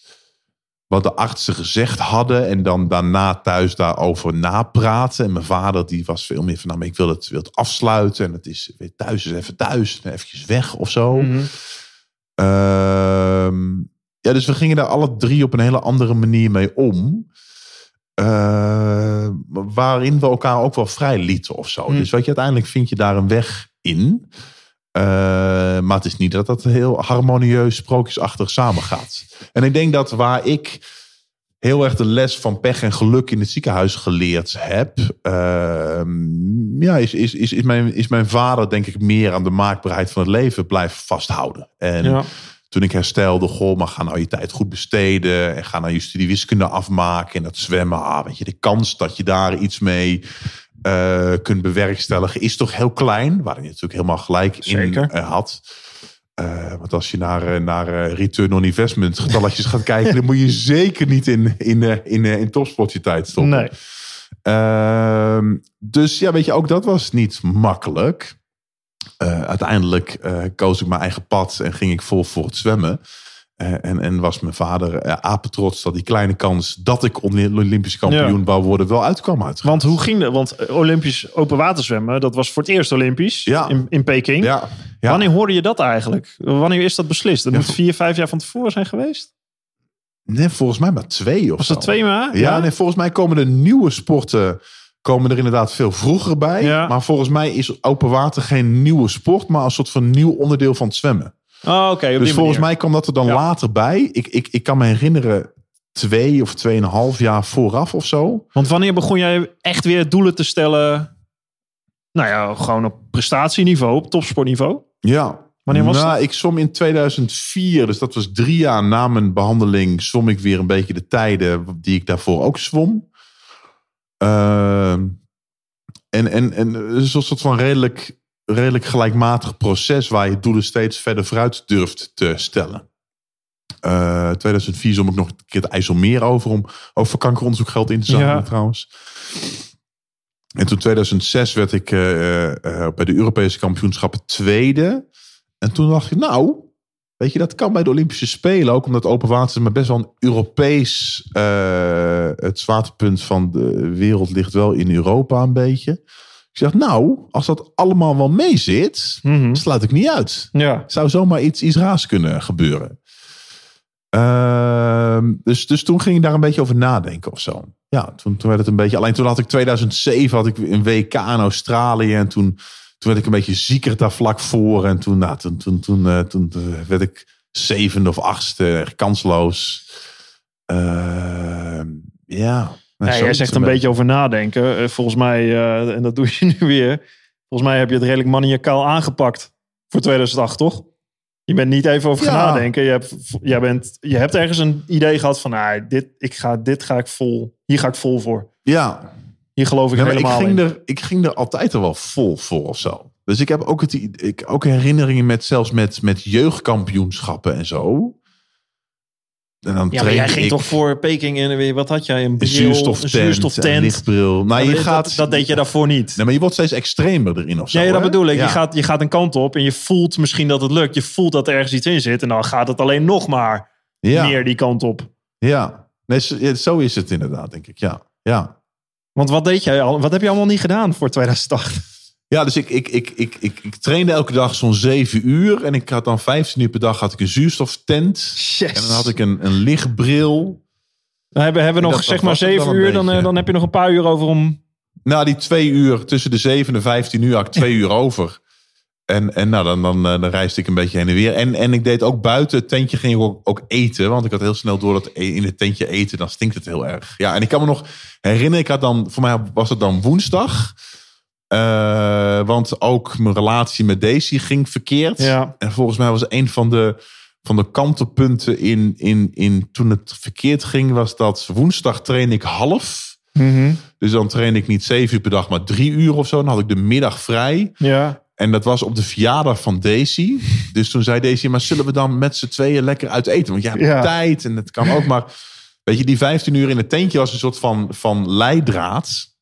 wat de artsen gezegd hadden. En dan daarna thuis daarover napraten. En mijn vader die was veel meer van, nou, ik wil het, wil het afsluiten. En het is weer thuis is even thuis. En eventjes weg of zo. Mhm. Ehm, ja, dus we gingen daar alle drie op een hele andere manier mee om. Eh, waarin we elkaar ook wel vrij lieten of zo. Hmm. Dus weet je, uiteindelijk vind je daar een weg in. Eh, maar het is niet dat dat heel harmonieus, sprookjesachtig samengaat. En ik denk dat waar ik heel erg de les van pech en geluk in het ziekenhuis geleerd heb. ehm, ja, is, is, is, is, mijn, is mijn vader denk ik meer aan de maakbaarheid van het leven blijven vasthouden. En Ja. toen ik herstelde, goh, maar ga nou je tijd goed besteden. En ga nou je studie wiskunde afmaken. En dat zwemmen, ah, weet je, de kans dat je daar iets mee eh, kunt bewerkstelligen is toch heel klein. Waar je natuurlijk helemaal gelijk in eh, had. Eh, want als je naar, naar return on investment getalletjes gaat kijken, dan moet je <laughs> zeker niet in, in, in, eh, in topsport je tijd stoppen. Nee. Ehm, dus ja, weet je, ook dat was niet makkelijk. Uiteindelijk koos ik mijn eigen pad en ging ik vol voor het zwemmen. Eh, en, en was mijn vader uh, apetrots dat die kleine kans dat ik Olympisch kampioen Ja. wou worden wel uitkwam uit. Want hoe ging dat? Want Olympisch open waterzwemmen, dat was voor het eerst Olympisch Ja. in, in Peking. Ja, ja. Wanneer hoorde je dat eigenlijk? Wanneer is dat beslist? Dat moet vier, vijf jaar van tevoren zijn geweest? Nee, volgens mij maar twee of Was zo. dat twee maanden? Ja, nee, volgens mij komen de nieuwe sporten komen er inderdaad veel vroeger bij. Maar volgens mij is open water geen nieuwe sport, maar een soort van nieuw onderdeel van het zwemmen. Oh, oké. Dus volgens manier. mij kwam dat er dan Ja. later bij. Ik, ik, ik kan me herinneren twee of tweeënhalf jaar vooraf of zo. Want wanneer begon jij echt weer doelen te stellen? Nou ja, gewoon op prestatieniveau, op topsportniveau. Ja. Wanneer was nou, dat? Ik zwom in 2004, dus dat was drie jaar na mijn behandeling, zwom ik weer een beetje de tijden die ik daarvoor ook zwom. Ehm, en, en, en het is een soort van redelijk, redelijk gelijkmatig proces waar je doelen steeds verder vooruit durft te stellen. Eh 2004 zwom ik nog een keer het IJsselmeer over om ook voor kankeronderzoek geld in te zamelen Ja. trouwens. En toen 2006 werd ik eh, eh, bij de Europese kampioenschappen tweede. En toen dacht ik, nou, weet je, dat kan bij de Olympische Spelen ook, omdat open water is maar best wel een Europees. eh, het zwaartepunt van de wereld ligt wel in Europa een beetje. Ik zeg, nou, als dat allemaal wel mee zit, Mhm. sluit ik niet uit. Ja. Zou zomaar iets, iets raars kunnen gebeuren. Ehm, dus, dus toen ging ik daar een beetje over nadenken of zo. Ja, toen, toen werd het een beetje. Alleen toen had ik 2007 had ik een WK in Australië. En toen, toen werd ik een beetje zieker daar vlak voor. En toen, nou, toen, toen, toen, eh, toen, werd ik zevende of achtste, kansloos. Ehm, ja. Nou, Ja, jij zegt een beetje over nadenken. Eh, volgens mij, eh, en dat doe je <laughs> nu weer. Volgens mij heb je het redelijk maniacaal aangepakt voor 2008, toch? Je bent niet even over gaan nadenken. Je hebt, jij bent, je hebt ergens een idee gehad van, nou, dit, ik ga, dit ga ik vol. Hier ga ik vol voor. Ja, Hier geloof ik Ja, maar ik, helemaal ging in. er, ik ging er altijd er wel vol voor of zo. Dus ik heb ook, het, ik, ook herinneringen met zelfs met, met jeugdkampioenschappen en zo. En dan Ja, maar jij ging ik toch voor Peking en weer, wat had jij? Een bril, zuurstoftent, een zuurstoftent. lichtbril. Nou, je dat, gaat, dat, deed je daarvoor niet. Nee, maar je wordt steeds extremer erin of zo. Ja, dat hè? bedoel ik. Ja. Je, gaat, je gaat een kant op en je voelt misschien dat het lukt. Je voelt dat er ergens iets in zit. En dan gaat het alleen nog maar ja, meer die kant op. Ja, nee, zo is het inderdaad, denk ik. Ja, ja. Want wat deed jij al? Wat heb je allemaal niet gedaan voor 2008? Ja, dus ik, ik, ik, ik, ik, ik trainde elke dag zo'n zeven uur. En ik had dan 15 uur per dag had ik een zuurstoftent. Yes. En dan had ik een, een lichtbril. Dan hebben, hebben we nog Dat- zeg dat maar zeven uur. Dan, eh, dan heb je nog een paar uur over om... Nou, die twee uur tussen de 7 en 15 uur had ik twee uur over. En, en nou, dan, dan, eh, dan reisde ik een beetje heen en weer. En, en ik deed ook buiten het tentje ging ik ook, ook eten. Want ik had heel snel door dat e- in het tentje eten, dan stinkt het heel erg. Ja, en ik kan me nog herinneren, ik had dan, voor mij was het dan woensdag. Eh, want ook mijn relatie met Daisy ging verkeerd. Ja. En volgens mij was een van de, van de kantelpunten in, in, in toen het verkeerd ging, was dat woensdag train ik half. Dus dan train ik niet zeven uur per dag, maar drie uur of zo. Dan had ik de middag vrij. Ja. En dat was op de verjaardag van Daisy. Dus toen zei Daisy, maar zullen we dan met z'n tweeën lekker uit eten? Want jij hebt Ja. tijd en het kan ook. Maar weet je, die 15 uur in het tentje was een soort van, van leidraad.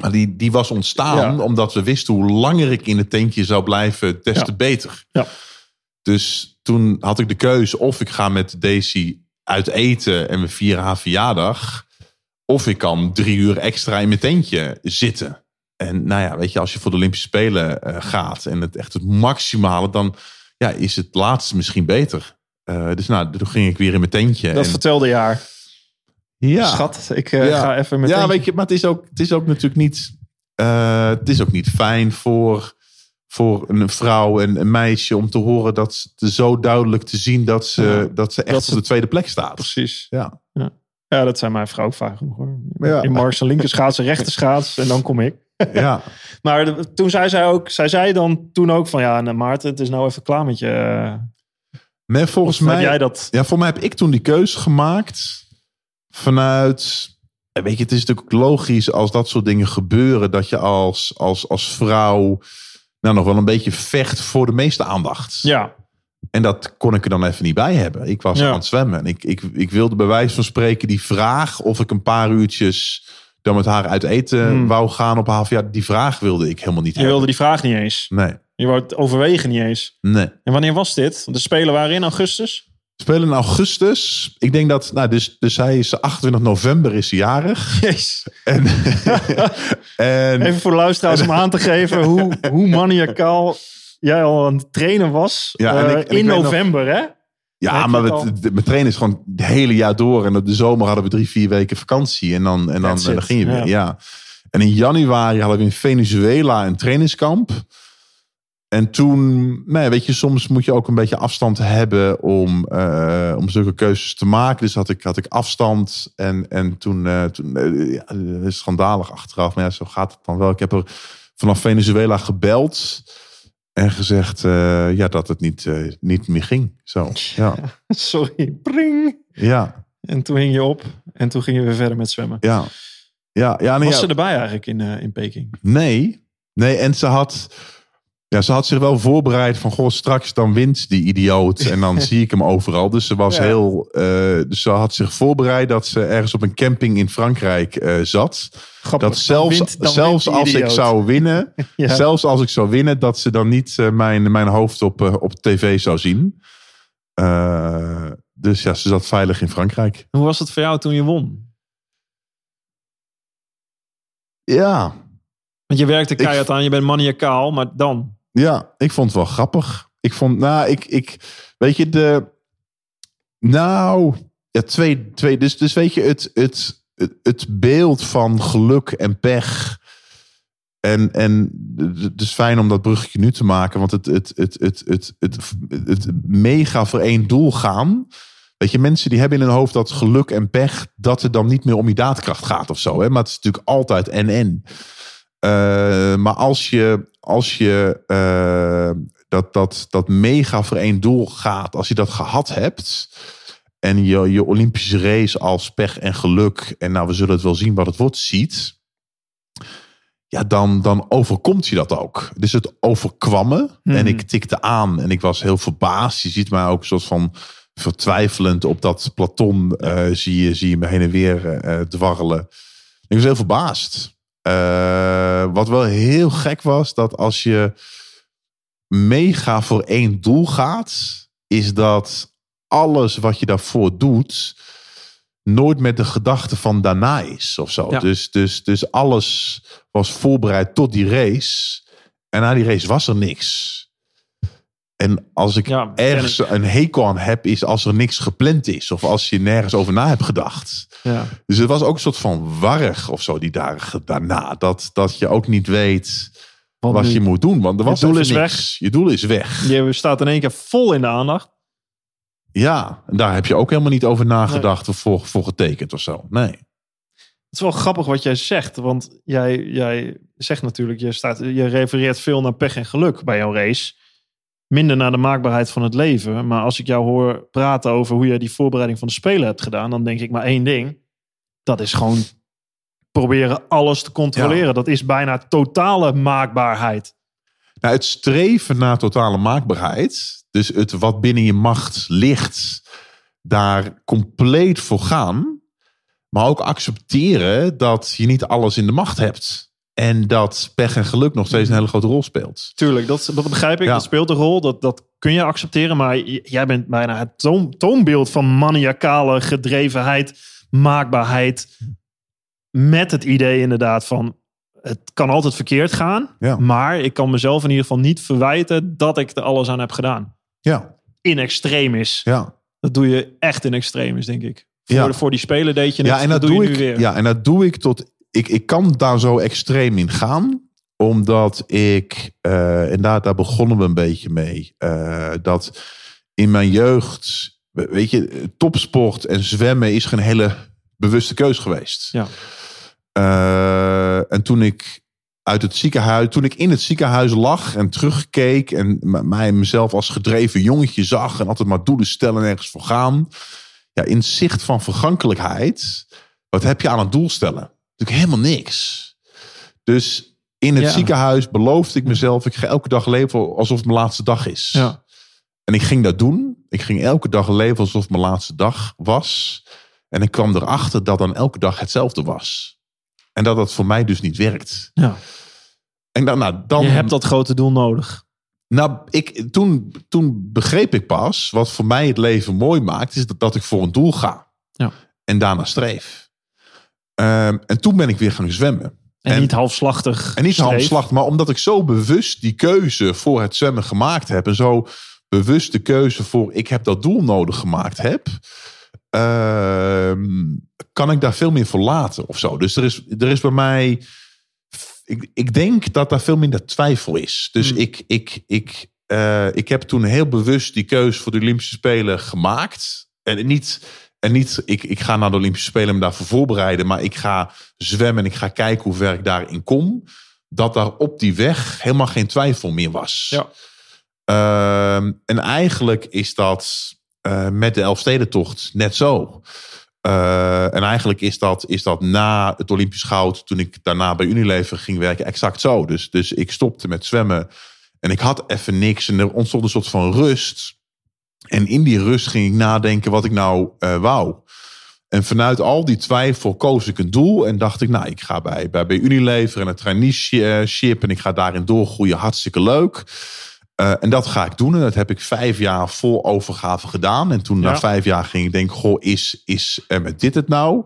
Maar die, die was ontstaan Ja. omdat we wisten hoe langer ik in het tentje zou blijven, des Ja. te beter. Ja. Dus toen had ik de keuze of ik ga met Daisy uit eten en we vieren haar verjaardag. Of ik kan drie uur extra in mijn tentje zitten. En nou ja, weet je, als je voor de Olympische Spelen eh, gaat en het echt het maximale, dan ja, is het laatste misschien beter. Eh, dus nou, toen ging ik weer in mijn tentje. Dat en, vertelde je haar. Ja. Schat, ik eh, Ja. ga even met Ja, weet je, maar het is ook, het is ook natuurlijk niet. eh, het is ook niet fijn voor, voor een vrouw en een meisje om te horen dat ze zo duidelijk te zien dat ze, Ja. dat ze echt Dat op de tweede plek staat. Precies. Ja. Ja, dat zijn mijn vrouw ook vaak genoeg hoor. Ja. In Mars linker schaats rechter schaats en dan kom ik. <laughs> ja. <laughs> Maar de- toen zei zij ook, zij zei dan toen ook van ja, nou, Maarten, het is nou even klaar met je. eh, Nee, volgens Of heb mij. jij dat? Ja, voor mij heb ik toen die keuze gemaakt vanuit. en Weet je, het is natuurlijk logisch als dat soort dingen gebeuren, dat je als, als, als vrouw nou nog wel een beetje vecht voor de meeste aandacht. Ja, En dat kon ik er dan even niet bij hebben. Ik was Ja. aan het zwemmen. En ik, ik, ik wilde bij wijze van spreken die vraag of ik een paar uurtjes dan met haar uit eten Hmm. wou gaan op haar verjaardag. Die vraag wilde ik helemaal niet je hebben. wilde die vraag niet eens. Nee, Je wou het overwegen niet eens. nee. En wanneer was dit? Want de Spelen waren in augustus. Spelen in augustus. Ik denk dat, nou, dus, dus hij is 28 november is hij jarig. Jeez. En, <laughs> en Even voor de luisteraars om aan te geven hoe, hoe maniacaal jij al aan het trainen was. Ja, en eh, ik- en ik in nog- november, hè? ja, maar mijn trainen is gewoon het hele jaar door. En op de zomer hadden we drie, vier weken vakantie. En dan, en dan, en dan ging je weer. ja. Ja. En in januari hadden we in Venezuela een trainingskamp. En toen, nou ja, weet je, soms moet je ook een beetje afstand hebben om, eh, om zulke keuzes te maken. Dus had ik, had ik afstand. En, en toen, eh, toen eh, ja, schandalig achteraf. Maar ja, zo gaat het dan wel. Ik heb er vanaf Venezuela gebeld. En gezegd ja, dat het niet, niet meer ging. Zo, ja. <laughs> Sorry. Pring. Ja, En toen hing je op. En toen gingen we verder met zwemmen. ja. Ja, ja, nee, Was ja. ze erbij eigenlijk in, in Peking? Nee. Nee, en ze had, ja, ze had zich wel voorbereid van... Goh, straks dan wint die idioot en dan <laughs> zie ik hem overal. Dus ze was Ja. heel... eh, dus ze had zich voorbereid dat ze ergens op een camping in Frankrijk eh, zat. Grappig. Dat zelfs, Dan wint- dan zelfs als ik zou winnen... <laughs> Ja. zelfs als ik zou winnen... dat ze dan niet eh, mijn, mijn hoofd op, op tv zou zien. Eh, dus ja, ze zat veilig in Frankrijk. Hoe was het voor jou toen je won? Ja, Want je werkte keihard aan, je bent maniacaal, maar dan? Ja, ik vond het wel grappig. Ik vond, nou, ik, ik weet je, de, nou, ja, twee, twee, dus, dus weet je, het, het, het, het beeld van geluk en pech. En, en het is fijn om dat bruggetje nu te maken, want het, het, het, het, het, het, het, mega voor één doel gaan. Weet je, mensen die hebben in hun hoofd dat geluk en pech, dat het dan niet meer om je daadkracht gaat of zo. Hè? Maar het is natuurlijk altijd en-en. Eh, maar als je, als je eh, dat, dat, dat mega voor één doel gaat, als je dat gehad hebt. En je, je Olympische race als pech en geluk. En nou, we zullen het wel zien wat het wordt, ziet. Ja, dan, dan overkomt je dat ook. Dus het overkwam me. Mhm. En ik tikte aan en ik was heel verbaasd. Je ziet mij ook een soort van vertwijfelend op dat platon. eh, zie, je, zie je me heen en weer dwarrelen. Ik was heel verbaasd. Eh, wat wel heel gek was, dat als je mega voor één doel gaat, is dat alles wat je daarvoor doet, nooit met de gedachte van daarna is of zo. Ja. Dus, dus, dus alles was voorbereid tot die race. En na die race was er niks. En als ik Ja, ergens een hekel aan heb, is als er niks gepland is. Of als je nergens over na hebt gedacht. Ja. Dus het was ook een soort van warrig of zo die dagen daarna. Dat, dat je ook niet weet wat je moet doen. Want er Je was doel even is niks. Je doel is weg. Je staat in één keer vol in de aandacht. Ja, en daar heb je ook helemaal niet over nagedacht of voor, voor getekend of zo. Nee. Het is wel grappig wat jij zegt, want jij, jij zegt natuurlijk, je, staat, je refereert veel naar pech en geluk bij jouw race. Minder naar de maakbaarheid van het leven. Maar als ik jou hoor praten over hoe je die voorbereiding van de Spelen hebt gedaan, dan denk ik maar één ding. Dat is gewoon proberen alles te controleren. Dat is bijna totale maakbaarheid. Nou, het streven naar totale maakbaarheid, dus het wat binnen je macht ligt, daar compleet voor gaan. Maar ook accepteren dat je niet alles in de macht hebt. En dat pech en geluk nog steeds een hele grote rol speelt. Tuurlijk, dat, dat begrijp ik. Ja. Dat speelt een rol. Dat, dat kun je accepteren. Maar jij bent bijna het toon, toonbeeld van maniacale gedrevenheid, maakbaarheid. Met het idee inderdaad van het kan altijd verkeerd gaan. Ja. Maar ik kan mezelf in ieder geval niet verwijten dat ik er alles aan heb gedaan. Ja, In extremis. ja. Dat doe je echt in extremis, denk ik. Voor, Ja. voor die spelen deed je het. Ja, en dat, doe ik. nu weer. Ja, en dat doe ik tot. Ik, ik kan daar zo extreem in gaan. Omdat ik. eh en daar, begonnen we een beetje mee. eh, dat in mijn jeugd. Weet je, topsport en zwemmen is geen hele bewuste keus geweest. Ja. Eh, en toen ik uit het ziekenhuis, toen ik in het ziekenhuis lag en terugkeek en mij mezelf als gedreven jongetje zag en altijd maar doelen stellen en ergens voor gaan. Ja, in zicht van vergankelijkheid, wat heb je aan het doel stellen? Natuurlijk helemaal niks. Dus in het Ja. ziekenhuis beloofde ik mezelf, ik ga elke dag leven alsof het mijn laatste dag is. Ja. En ik ging dat doen. Ik ging elke dag leven alsof het mijn laatste dag was. En ik kwam erachter dat dan elke dag hetzelfde was. En dat dat voor mij dus niet werkt. Ja. En dan, nou, dan, Je hebt dat grote doel nodig. nou, ik, toen, toen begreep ik pas wat voor mij het leven mooi maakt, is dat, dat ik voor een doel ga. Ja. En daarna streef. Ehm, en toen ben ik weer gaan zwemmen. En, En- niet halfslachtig. En niet halfslag, maar omdat ik zo bewust die keuze voor het zwemmen gemaakt heb. En zo bewust de keuze voor ik heb dat doel nodig gemaakt heb. ehm, kan ik daar veel meer voor laten of zo. Dus er is, er is bij mij. Ik, ik denk dat daar veel minder twijfel is. Dus Hmm. ik, ik, ik, eh, ik heb toen heel bewust die keuze voor de Olympische Spelen gemaakt. En niet, en niet ik, ik ga naar de Olympische Spelen en me daarvoor voorbereiden. Maar ik ga zwemmen en ik ga kijken hoe ver ik daarin kom. Dat daar op die weg helemaal geen twijfel meer was. Ja. Ehm, en eigenlijk is dat eh, met de Elfstedentocht net zo. Eh, en eigenlijk is dat, is dat na het Olympisch goud, toen ik daarna bij Unilever ging werken, exact zo. Dus, dus ik stopte met zwemmen en ik had even niks en er ontstond een soort van rust. En in die rust ging ik nadenken wat ik nou eh, wou. En vanuit al die twijfel koos ik een doel en dacht ik, nou, ik ga bij, bij, bij Unilever en het traineeship en ik ga daarin doorgroeien, hartstikke leuk. Eh, en dat ga ik doen. En dat heb ik vijf jaar vol overgave gedaan. En toen Ja. na vijf jaar ging ik denken, goh, is, is met dit het nou?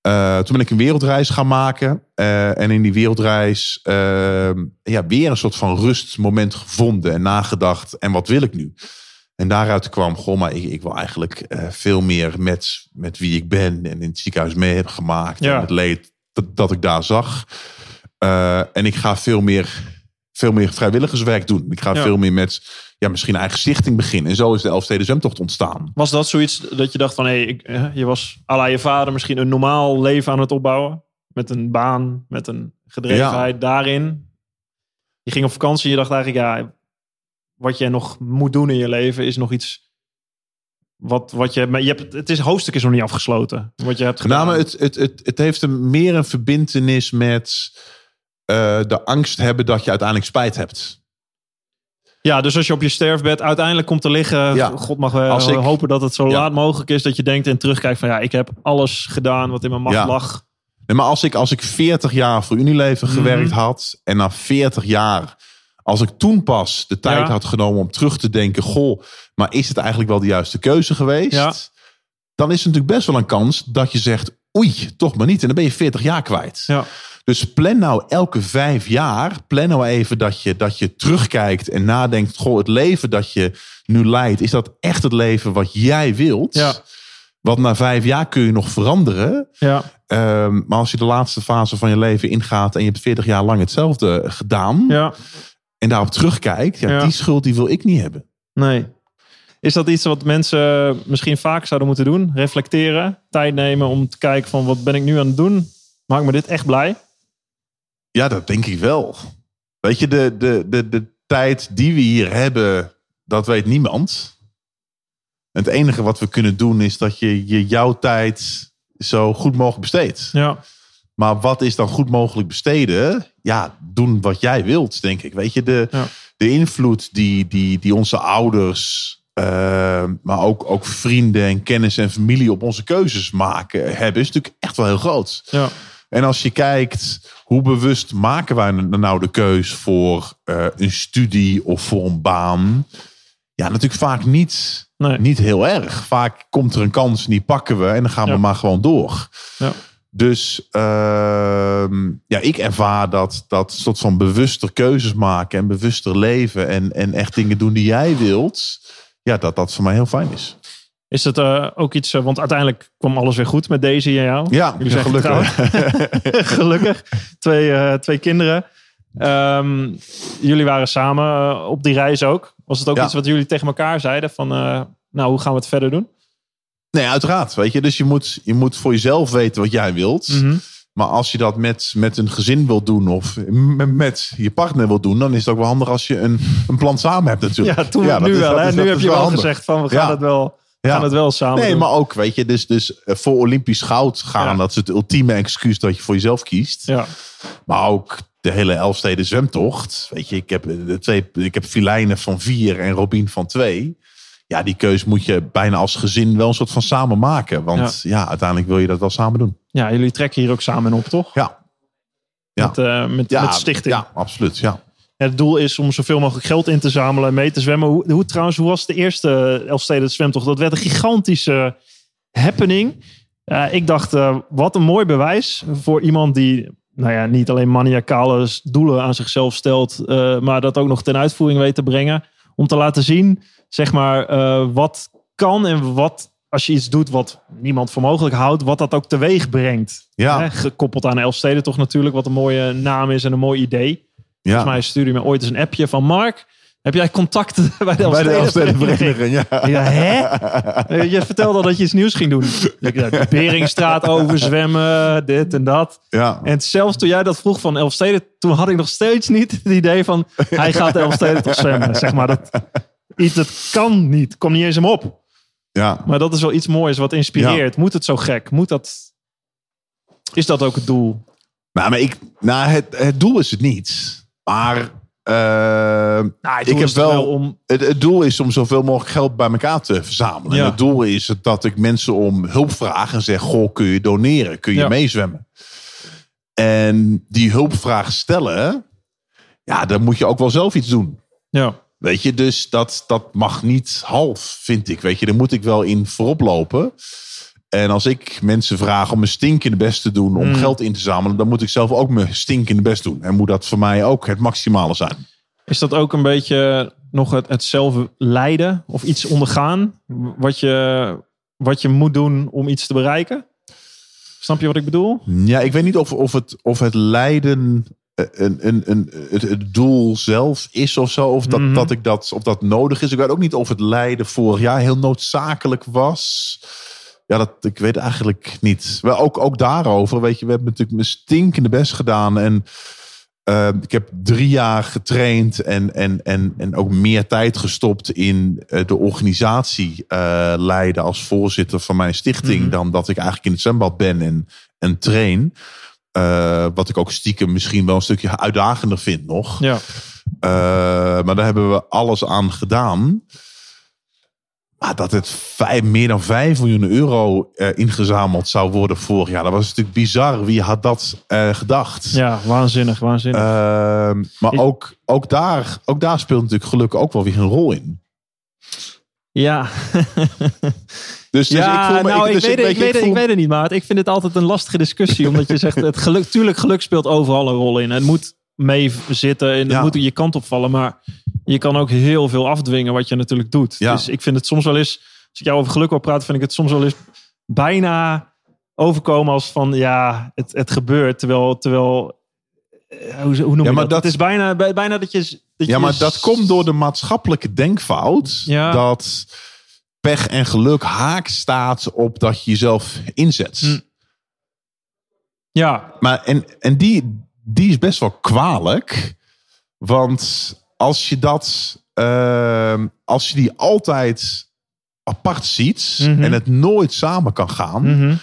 Eh, toen ben ik een wereldreis gaan maken. Eh, en in die wereldreis eh, ja, weer een soort van rustmoment gevonden en nagedacht. En wat wil ik nu? En daaruit kwam, goh, maar ik, ik wil eigenlijk eh, veel meer met, met wie ik ben en in het ziekenhuis mee heb gemaakt. Ja. En het leed dat, dat ik daar zag. Eh, en ik ga veel meer, veel meer vrijwilligerswerk doen. Ik ga Ja. veel meer met ja, misschien een eigen stichting beginnen. En zo is de Elfsteden Zwemtocht ontstaan. Was dat zoiets dat je dacht van, hé, ik, eh, je was à je vader misschien een normaal leven aan het opbouwen? Met een baan, met een gedrevenheid daarin. Je ging op vakantie en je dacht eigenlijk, ja, wat je nog moet doen in je leven is nog iets... Wat, wat je, maar je hebt, het is, hoofdstuk is nog niet afgesloten. Wat je hebt Met gedaan. het, het, het, het heeft een, meer een verbindenis met eh, de angst hebben dat je uiteindelijk spijt hebt. Ja, dus als je op je sterfbed uiteindelijk komt te liggen, Ja. God mag wel Als ik- hopen dat het zo Ja. laat mogelijk is, dat je denkt en terugkijkt van ja, ik heb alles gedaan wat in mijn macht Ja. lag. Nee, maar als ik, als ik 40 jaar voor Unilever Mhm. gewerkt had en na 40 jaar, als ik toen pas de tijd Ja. had genomen om terug te denken, goh, maar is het eigenlijk wel de juiste keuze geweest? Ja. Dan is er natuurlijk best wel een kans dat je zegt, oei, toch maar niet. En dan ben je 40 jaar kwijt. Ja. Dus plan nou elke vijf jaar, plan nou even dat je, dat je terugkijkt en nadenkt, goh, het leven dat je nu leidt, is dat echt het leven wat jij wilt? Ja. Want na vijf jaar kun je nog veranderen. Ja. Ehm, maar als je de laatste fase van je leven ingaat en je hebt 40 jaar lang hetzelfde gedaan ja, en daarop terugkijkt, ja, Ja. die schuld die wil ik niet hebben. nee. Is dat iets wat mensen misschien vaak zouden moeten doen? Reflecteren, tijd nemen om te kijken van wat ben ik nu aan het doen? Maakt me dit echt blij? Ja, dat denk ik wel. Weet je, de, de, de, de tijd die we hier hebben, dat weet niemand. Het enige wat we kunnen doen is dat je, je jouw tijd zo goed mogelijk besteedt. Ja, Maar wat is dan goed mogelijk besteden? Ja, doen wat jij wilt, denk ik. Weet je, de, Ja. de invloed die, die, die onze ouders, eh, maar ook, ook vrienden en kennis en familie op onze keuzes maken, hebben, is natuurlijk echt wel heel groot. ja, En als je kijkt, hoe bewust maken wij nou de keus voor eh, een studie of voor een baan? Ja, natuurlijk vaak niet, Nee. niet heel erg. Vaak komt er een kans en die pakken we en dan gaan Ja. we maar gewoon door. Ja. Dus ehm, ja, ik ervaar dat, dat soort van bewuster keuzes maken en bewuster leven en, en echt dingen doen die jij wilt. Ja, dat dat voor mij heel fijn is. Is het eh, ook iets, eh, want uiteindelijk kwam alles weer goed met deze en jou. Ja, Jullie zijn gelukkig. <laughs> Gelukkig. Twee, eh, twee kinderen. Ehm, jullie waren samen op die reis ook. Was het ook Ja. iets wat jullie tegen elkaar zeiden? Van, nou, hoe gaan we het verder doen? Nee, uiteraard. Weet je, dus je moet, je moet voor jezelf weten wat jij wilt. Mhm. Maar als je dat met, met een gezin wilt doen of met, je partner wilt doen, dan is het ook wel handig als je een, een plan samen hebt natuurlijk. Ja, toen nu is- wel. dat Hè? is- nu heb je wel handig. gezegd van, we gaan, Ja. het, wel, Ja. gaan het wel samen Nee, doen. maar ook, weet je, dus, dus eh, voor Olympisch goud gaan, Ja. dat is het ultieme excuus dat je voor jezelf kiest. Ja, Maar ook de hele Elfsteden zwemtocht. Weet je, ik heb, de twee, ik heb Filijnen van vier en Robin van twee. Ja, die keus moet je bijna als gezin wel een soort van samen maken. Want ja, uiteindelijk wil je dat wel samen doen. ja, jullie trekken hier ook samen op, toch? Ja, Ja. Met, eh, met, ja met stichting. Ja, absoluut. Ja. Het doel is om zoveel mogelijk geld in te zamelen en mee te zwemmen. Hoe, hoe trouwens, hoe was de eerste Elfsteden zwemtocht? Dat werd een gigantische happening. Ja, ik dacht, eh, wat een mooi bewijs voor iemand die, nou ja, niet alleen maniacale doelen aan zichzelf stelt, eh, maar dat ook nog ten uitvoering weet te brengen. Om te laten zien, zeg maar, eh, wat kan en wat, als je iets doet wat niemand voor mogelijk houdt, wat dat ook teweeg brengt. Ja. Hè, gekoppeld aan Elfsteden toch natuurlijk, wat een mooie naam is en een mooi idee. Ja. Volgens mij stuurde je me ooit eens een appje van Mark. Heb jij contacten <laughs> bij de Elfstedenvereniging? Ja. Ja, hè? Je vertelde al dat je iets nieuws ging doen. <laughs> De Beringstraat overzwemmen, dit en dat. Ja. En zelfs toen jij dat vroeg van Elfsteden, toen had ik nog steeds niet het idee van hij gaat de Elfsteden toch zwemmen. Zeg maar, dat, iets, dat kan niet. Kom niet eens hem op. ja. Maar dat is wel iets moois wat inspireert. Moet het zo gek? Moet dat... Is dat ook het doel? Nou, maar ik, nou het, het doel is het niet. Maar eh, Nou, het ik doel heb wel, om... het, het doel is om zoveel mogelijk geld bij elkaar te verzamelen. Ja. En het doel is het dat ik mensen om hulp vraag en zeg: Goh, kun je doneren? Kun je Ja. meezwemmen? En die hulpvraag stellen, ja, dan moet je ook wel zelf iets doen. Ja, Weet je, dus dat, dat mag niet half, vind ik. Weet je, daar moet ik wel in voorop lopen. En als ik mensen vraag om mijn stinkende best te doen om Mm. geld in te zamelen, dan moet ik zelf ook mijn stinkende best doen. En moet dat voor mij ook het maximale zijn. Is dat ook een beetje nog het, het zelf lijden of iets ondergaan? Wat je, wat je moet doen om iets te bereiken? Snap je wat ik bedoel? Ja, ik weet niet of, of, het, of het lijden een, een, een, het, het doel zelf is of zo. Of dat, Mhm. dat, ik dat, of dat nodig is. Ik weet ook niet of het lijden vorig jaar heel noodzakelijk was. Ja, dat, ik weet eigenlijk niet. Wel, ook, ook daarover, weet je, we hebben natuurlijk mijn stinkende best gedaan. En eh, ik heb drie jaar getraind en, en, en, en ook meer tijd gestopt in eh, de organisatie eh, leiden als voorzitter van mijn stichting. Mhm. Dan dat ik eigenlijk in het zwembad ben en, en train. Eh, wat ik ook stiekem misschien wel een stukje uitdagender vind nog. Ja. Eh, maar daar hebben we alles aan gedaan. Maar dat het vijf, meer dan 5 miljoen euro eh, ingezameld zou worden vorig jaar. Dat was natuurlijk bizar. Wie had dat gedacht? ja, waanzinnig, waanzinnig. Ehm, maar Ik- ook, ook, daar, ook daar speelt natuurlijk gelukkig ook wel weer een rol in. Ja, <laughs> Dus, dus ja ik voel me, nou, ik, dus weet, het, ik, weet je, weet, het, voel- ik weet het niet, maar ik vind het altijd een lastige discussie. omdat je zegt, het geluk, tuurlijk, geluk speelt overal een rol in. Het moet mee zitten en het Ja. moet je kant opvallen. Maar je kan ook heel veel afdwingen wat je natuurlijk doet. Ja. Dus ik vind het soms wel eens, als ik jou over geluk wil praten, vind ik het soms wel eens bijna overkomen als van, ja, het, het gebeurt. Terwijl, terwijl eh, hoe, hoe noem Ja, je maar dat? dat- Het is bijna, bij- bijna dat je... Ja, maar dat komt door de maatschappelijke denkfout. Ja. Dat pech en geluk haak staat op dat je jezelf inzet. Hm. Ja, Maar en, en die, die is best wel kwalijk. Want als je dat, ehm, als je die altijd apart ziet Mhm. en het nooit samen kan gaan, mhm.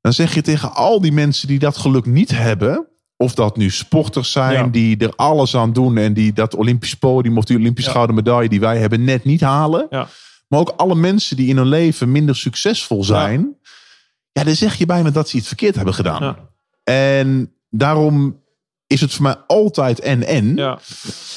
dan zeg je tegen al die mensen die dat geluk niet hebben, of dat nu sporters zijn Ja. die er alles aan doen en die dat Olympisch podium of die Olympisch Ja. gouden medaille die wij hebben net niet halen. Ja. Maar ook alle mensen die in hun leven minder succesvol zijn. Ja, dan zeg je bijna dat ze iets verkeerd hebben gedaan. Ja. En daarom is het voor mij altijd en-en. Ja.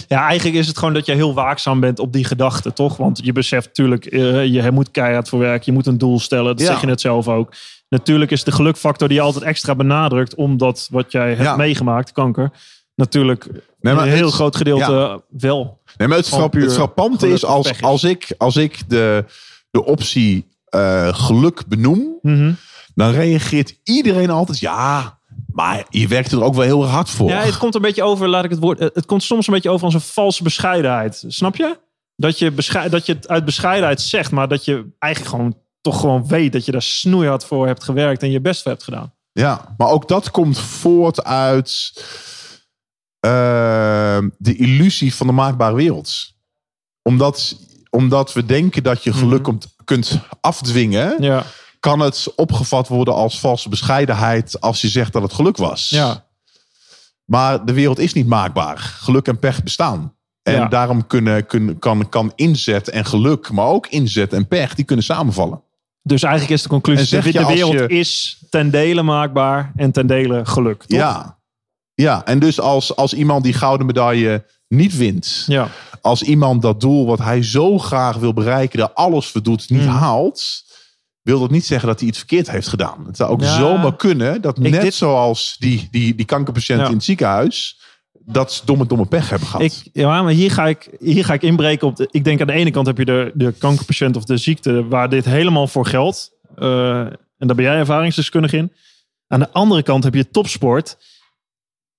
ja, eigenlijk is het gewoon dat je heel waakzaam bent op die gedachten, toch? Want je beseft natuurlijk, eh, je moet keihard voor werk, je moet een doel stellen. Dat Ja. zeg je net zelf ook. Natuurlijk is de gelukfactor die je altijd extra benadrukt, omdat wat jij hebt Ja. meegemaakt, kanker, natuurlijk Nee, maar een heel het- groot gedeelte wel. Nee, maar het, het frappante is als, is. als ik, als ik de, de optie eh, geluk benoem, Mhm. dan reageert iedereen altijd ja, maar je werkt er ook wel heel hard voor. Ja, het komt een beetje over, laat ik het woord. Het komt soms een beetje over als een valse bescheidenheid. Snap je? Dat je, beschei- dat je het uit bescheidenheid zegt, maar dat je eigenlijk gewoon toch gewoon weet dat je daar snoeihard voor hebt gewerkt en je best voor hebt gedaan. Ja, maar ook dat komt voort uit eh, de illusie van de maakbare wereld. Omdat, omdat we denken dat je geluk Mhm. kunt- kunt afdwingen, Ja, kan het opgevat worden als valse bescheidenheid als je zegt dat het geluk was. ja. Maar de wereld is niet maakbaar. Geluk en pech bestaan. En Ja. daarom kunnen, kunnen, kan, kan inzet en geluk, maar ook inzet en pech, die kunnen samenvallen. Dus eigenlijk is de conclusie: de, de wereld je- is ten dele maakbaar en ten dele geluk. Toch? Ja. ja, en dus als, als iemand die gouden medaille niet wint, ja. als iemand dat doel wat hij zo graag wil bereiken, er alles voor doet, niet Hmm. haalt, wil dat niet zeggen dat hij iets verkeerd heeft gedaan. Het zou ook Ja. zomaar kunnen dat net dit- zoals die, die, die kankerpatiënt Ja. in het ziekenhuis, dat ze domme, domme pech hebben gehad. Ik, ja, maar hier ga, ik, hier ga ik inbreken op. De, ik denk aan de ene kant heb je de, de kankerpatiënt of de ziekte waar dit helemaal voor geldt. Eh, en daar ben jij ervaringsdeskundig in. Aan de andere kant heb je topsport.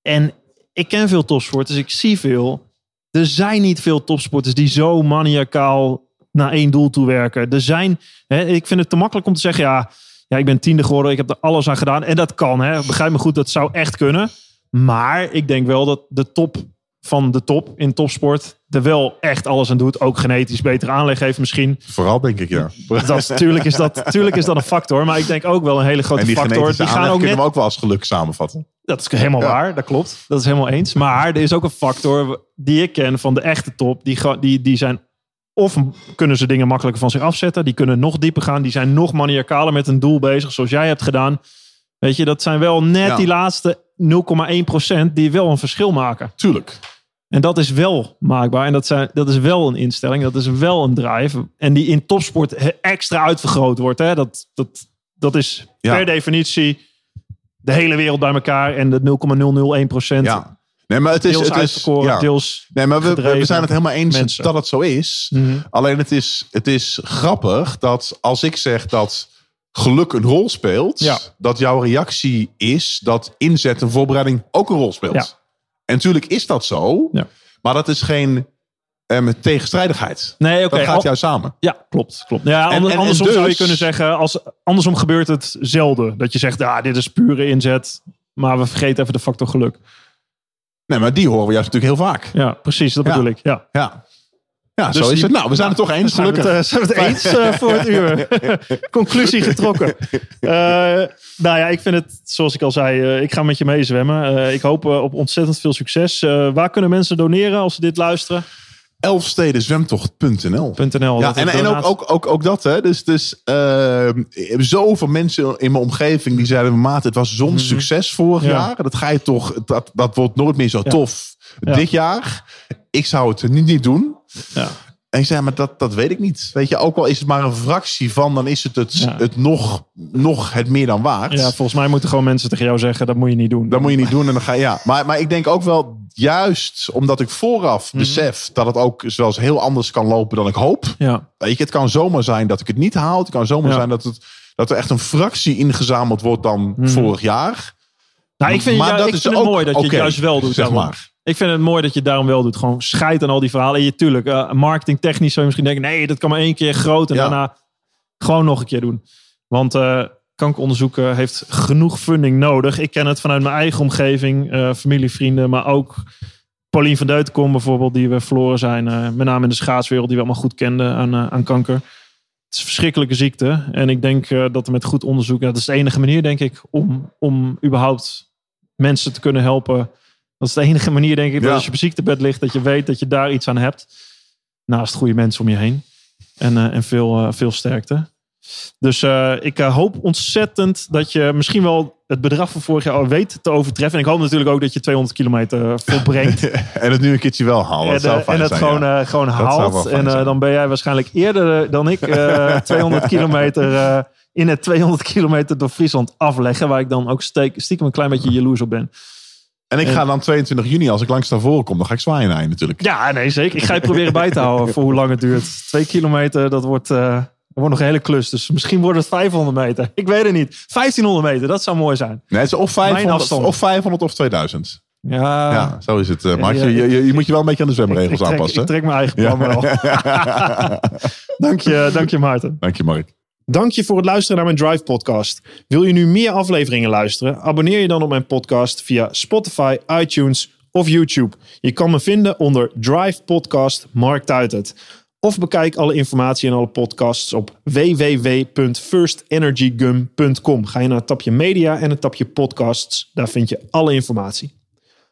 En ik ken veel topsporters, ik zie veel. Er zijn niet veel topsporters die zo maniacaal naar één doel toe werken. Er zijn, hè, ik vind het te makkelijk om te zeggen, ja, ja, ik ben tiende geworden, ik heb er alles aan gedaan. En dat kan, hè. begrijp me goed, dat zou echt kunnen. Maar ik denk wel dat de top van de top in topsport er wel echt alles aan doet. Ook genetisch betere aanleg heeft misschien. Vooral denk ik, ja. Dat is, tuurlijk, is dat, tuurlijk is dat een factor. Maar ik denk ook wel een hele grote En die factor. Die gaan ook kunnen net we ook wel als geluk samenvatten. dat is helemaal Ja. waar, dat klopt. Dat is helemaal eens. Maar er is ook een factor die ik ken van de echte top. Die, die, die zijn of kunnen ze dingen makkelijker van zich afzetten. Die kunnen nog dieper gaan. Die zijn nog maniacaler met een doel bezig, zoals jij hebt gedaan. Weet je, dat zijn wel net Ja. die laatste 0,1% die wel een verschil maken. Tuurlijk. En dat is wel maakbaar. En dat, zijn, dat is wel een instelling. Dat is wel een drive. En die in topsport extra uitvergroot wordt. Hè? Dat, dat, dat is Ja. per definitie de hele wereld bij elkaar. En de 0,001% Ja. Nee, maar het is... deels Het is ja. deels... Nee, maar we, we- zijn het helemaal eens mensen. dat het zo is. Mhm. Alleen het is, het is grappig dat als ik zeg dat geluk een rol speelt, Ja. dat jouw reactie is dat inzet en voorbereiding ook een rol speelt. Ja. En natuurlijk is dat zo, maar dat is geen ehm, tegenstrijdigheid. Nee, oké. dat gaat al- juist samen. Ja, klopt. klopt. Ja, En- ander- en- en andersom dus- zou je kunnen zeggen, als, andersom gebeurt het zelden. Dat je zegt, ja, dit is pure inzet. Maar we vergeten even de factor geluk. Nee, maar die horen we juist natuurlijk heel vaak. Ja, precies. Dat bedoel ik. Ja. Ja, ja Dus zo is die- het. Nou, we zijn het toch <laughs> eens, Zijn we gelukkig. het, eh, zijn we het eens eh, voor het uur? <laughs> Conclusie getrokken. Eh, nou ja, ik vind het, zoals ik al zei, ik ga met je meezwemmen. Ik hoop op ontzettend veel succes. Waar kunnen mensen doneren als ze dit luisteren? Elfstedenzwemtocht.nl .nl. Ja, en, en ook, ook, ook, ook dat, hè. Dus, dus uh, zoveel mensen in mijn omgeving die zeiden... Maat, het was zo'n succes vorig Mhm. Ja. jaar. Dat ga je toch... Dat, dat wordt nooit meer zo Ja. tof dit jaar. Ik zou het niet, niet doen. Ja. En ik zei, maar dat, dat weet ik niet. Weet je, ook al is het maar een fractie van... dan is het het, Ja. het nog, nog het meer dan waard. ja, volgens mij moeten gewoon mensen tegen jou zeggen, dat moet je niet doen. Dat moet je niet doen. En dan ga je, ja. maar, maar ik denk ook wel, juist omdat ik vooraf Mhm. besef... dat het ook zelfs heel anders kan lopen dan ik hoop... Ja, Weet je, het kan zomaar zijn dat ik het niet haal. Het kan zomaar Ja. zijn dat, het, dat er echt een fractie ingezameld wordt dan Mhm. vorig jaar. nou, ik vind, Maar ja, dat ik is vind het ook mooi dat je het juist wel doet. zeg maar. Ik vind het mooi dat je het daarom wel doet. Gewoon scheid aan al die verhalen. En je, tuurlijk, eh, marketingtechnisch zou je misschien denken... nee, dat kan maar één keer groot en Ja. daarna gewoon nog een keer doen. Want eh kankeronderzoek eh, heeft genoeg funding nodig. Ik ken het vanuit mijn eigen omgeving, familie, vrienden... maar ook Paulien van Deutenkom bijvoorbeeld, die we verloren zijn. met name in de schaatswereld, die we allemaal goed kenden aan, aan kanker. Het is een verschrikkelijke ziekte. En ik denk dat er met goed onderzoek... Ja, dat is de enige manier, denk ik, om, om überhaupt mensen te kunnen helpen... Dat is de enige manier, denk ik, dat Ja. als je op ziektebed ligt, dat je weet dat je daar iets aan hebt. Naast goede mensen om je heen. En, eh, en veel, eh, veel sterkte. Dus uh, ik uh, hoop ontzettend dat je misschien wel het bedrag van vorig jaar al weet te overtreffen. En ik hoop natuurlijk ook dat je 200 kilometer volbrengt. <laughs> en het nu een keertje wel haalt. En, zou en het zijn, gewoon, ja. uh, gewoon Dat haalt. En dan ben jij waarschijnlijk eerder dan ik <laughs> 200 kilometer in het 200 kilometer door Friesland afleggen. Waar ik dan ook steek, stiekem een klein beetje jaloers op ben. En ik ga dan 22 juni, als ik langs naar voren kom, dan ga ik zwaaien naar je natuurlijk. Ja, nee, zeker. Ik ga je proberen bij te <laughs> houden voor hoe lang het duurt. Twee kilometer, dat wordt, uh, dat wordt nog een hele klus. Dus misschien wordt het 500 meter. Ik weet het niet. 1500 meter, dat zou mooi zijn. Nee, het is of 500 afstand. of, 500 of 2000. Ja, Ja, zo is het. Mark. ja, je, je, je moet je wel een beetje aan de zwemregels ik, trek, aanpassen. ik trek mijn eigen plan wel. <laughs> dank, je, dank je, Maarten. Dank je, Mark. Dank je voor het luisteren naar mijn Drive podcast. Wil je nu meer afleveringen luisteren? Abonneer je dan op mijn podcast via Spotify, iTunes of YouTube. Je kan me vinden onder Drive Podcast Mark Tuitert. Of bekijk alle informatie en alle podcasts op www.firstenergygum.com. Ga je naar het tapje media en het tapje podcasts. Daar vind je alle informatie.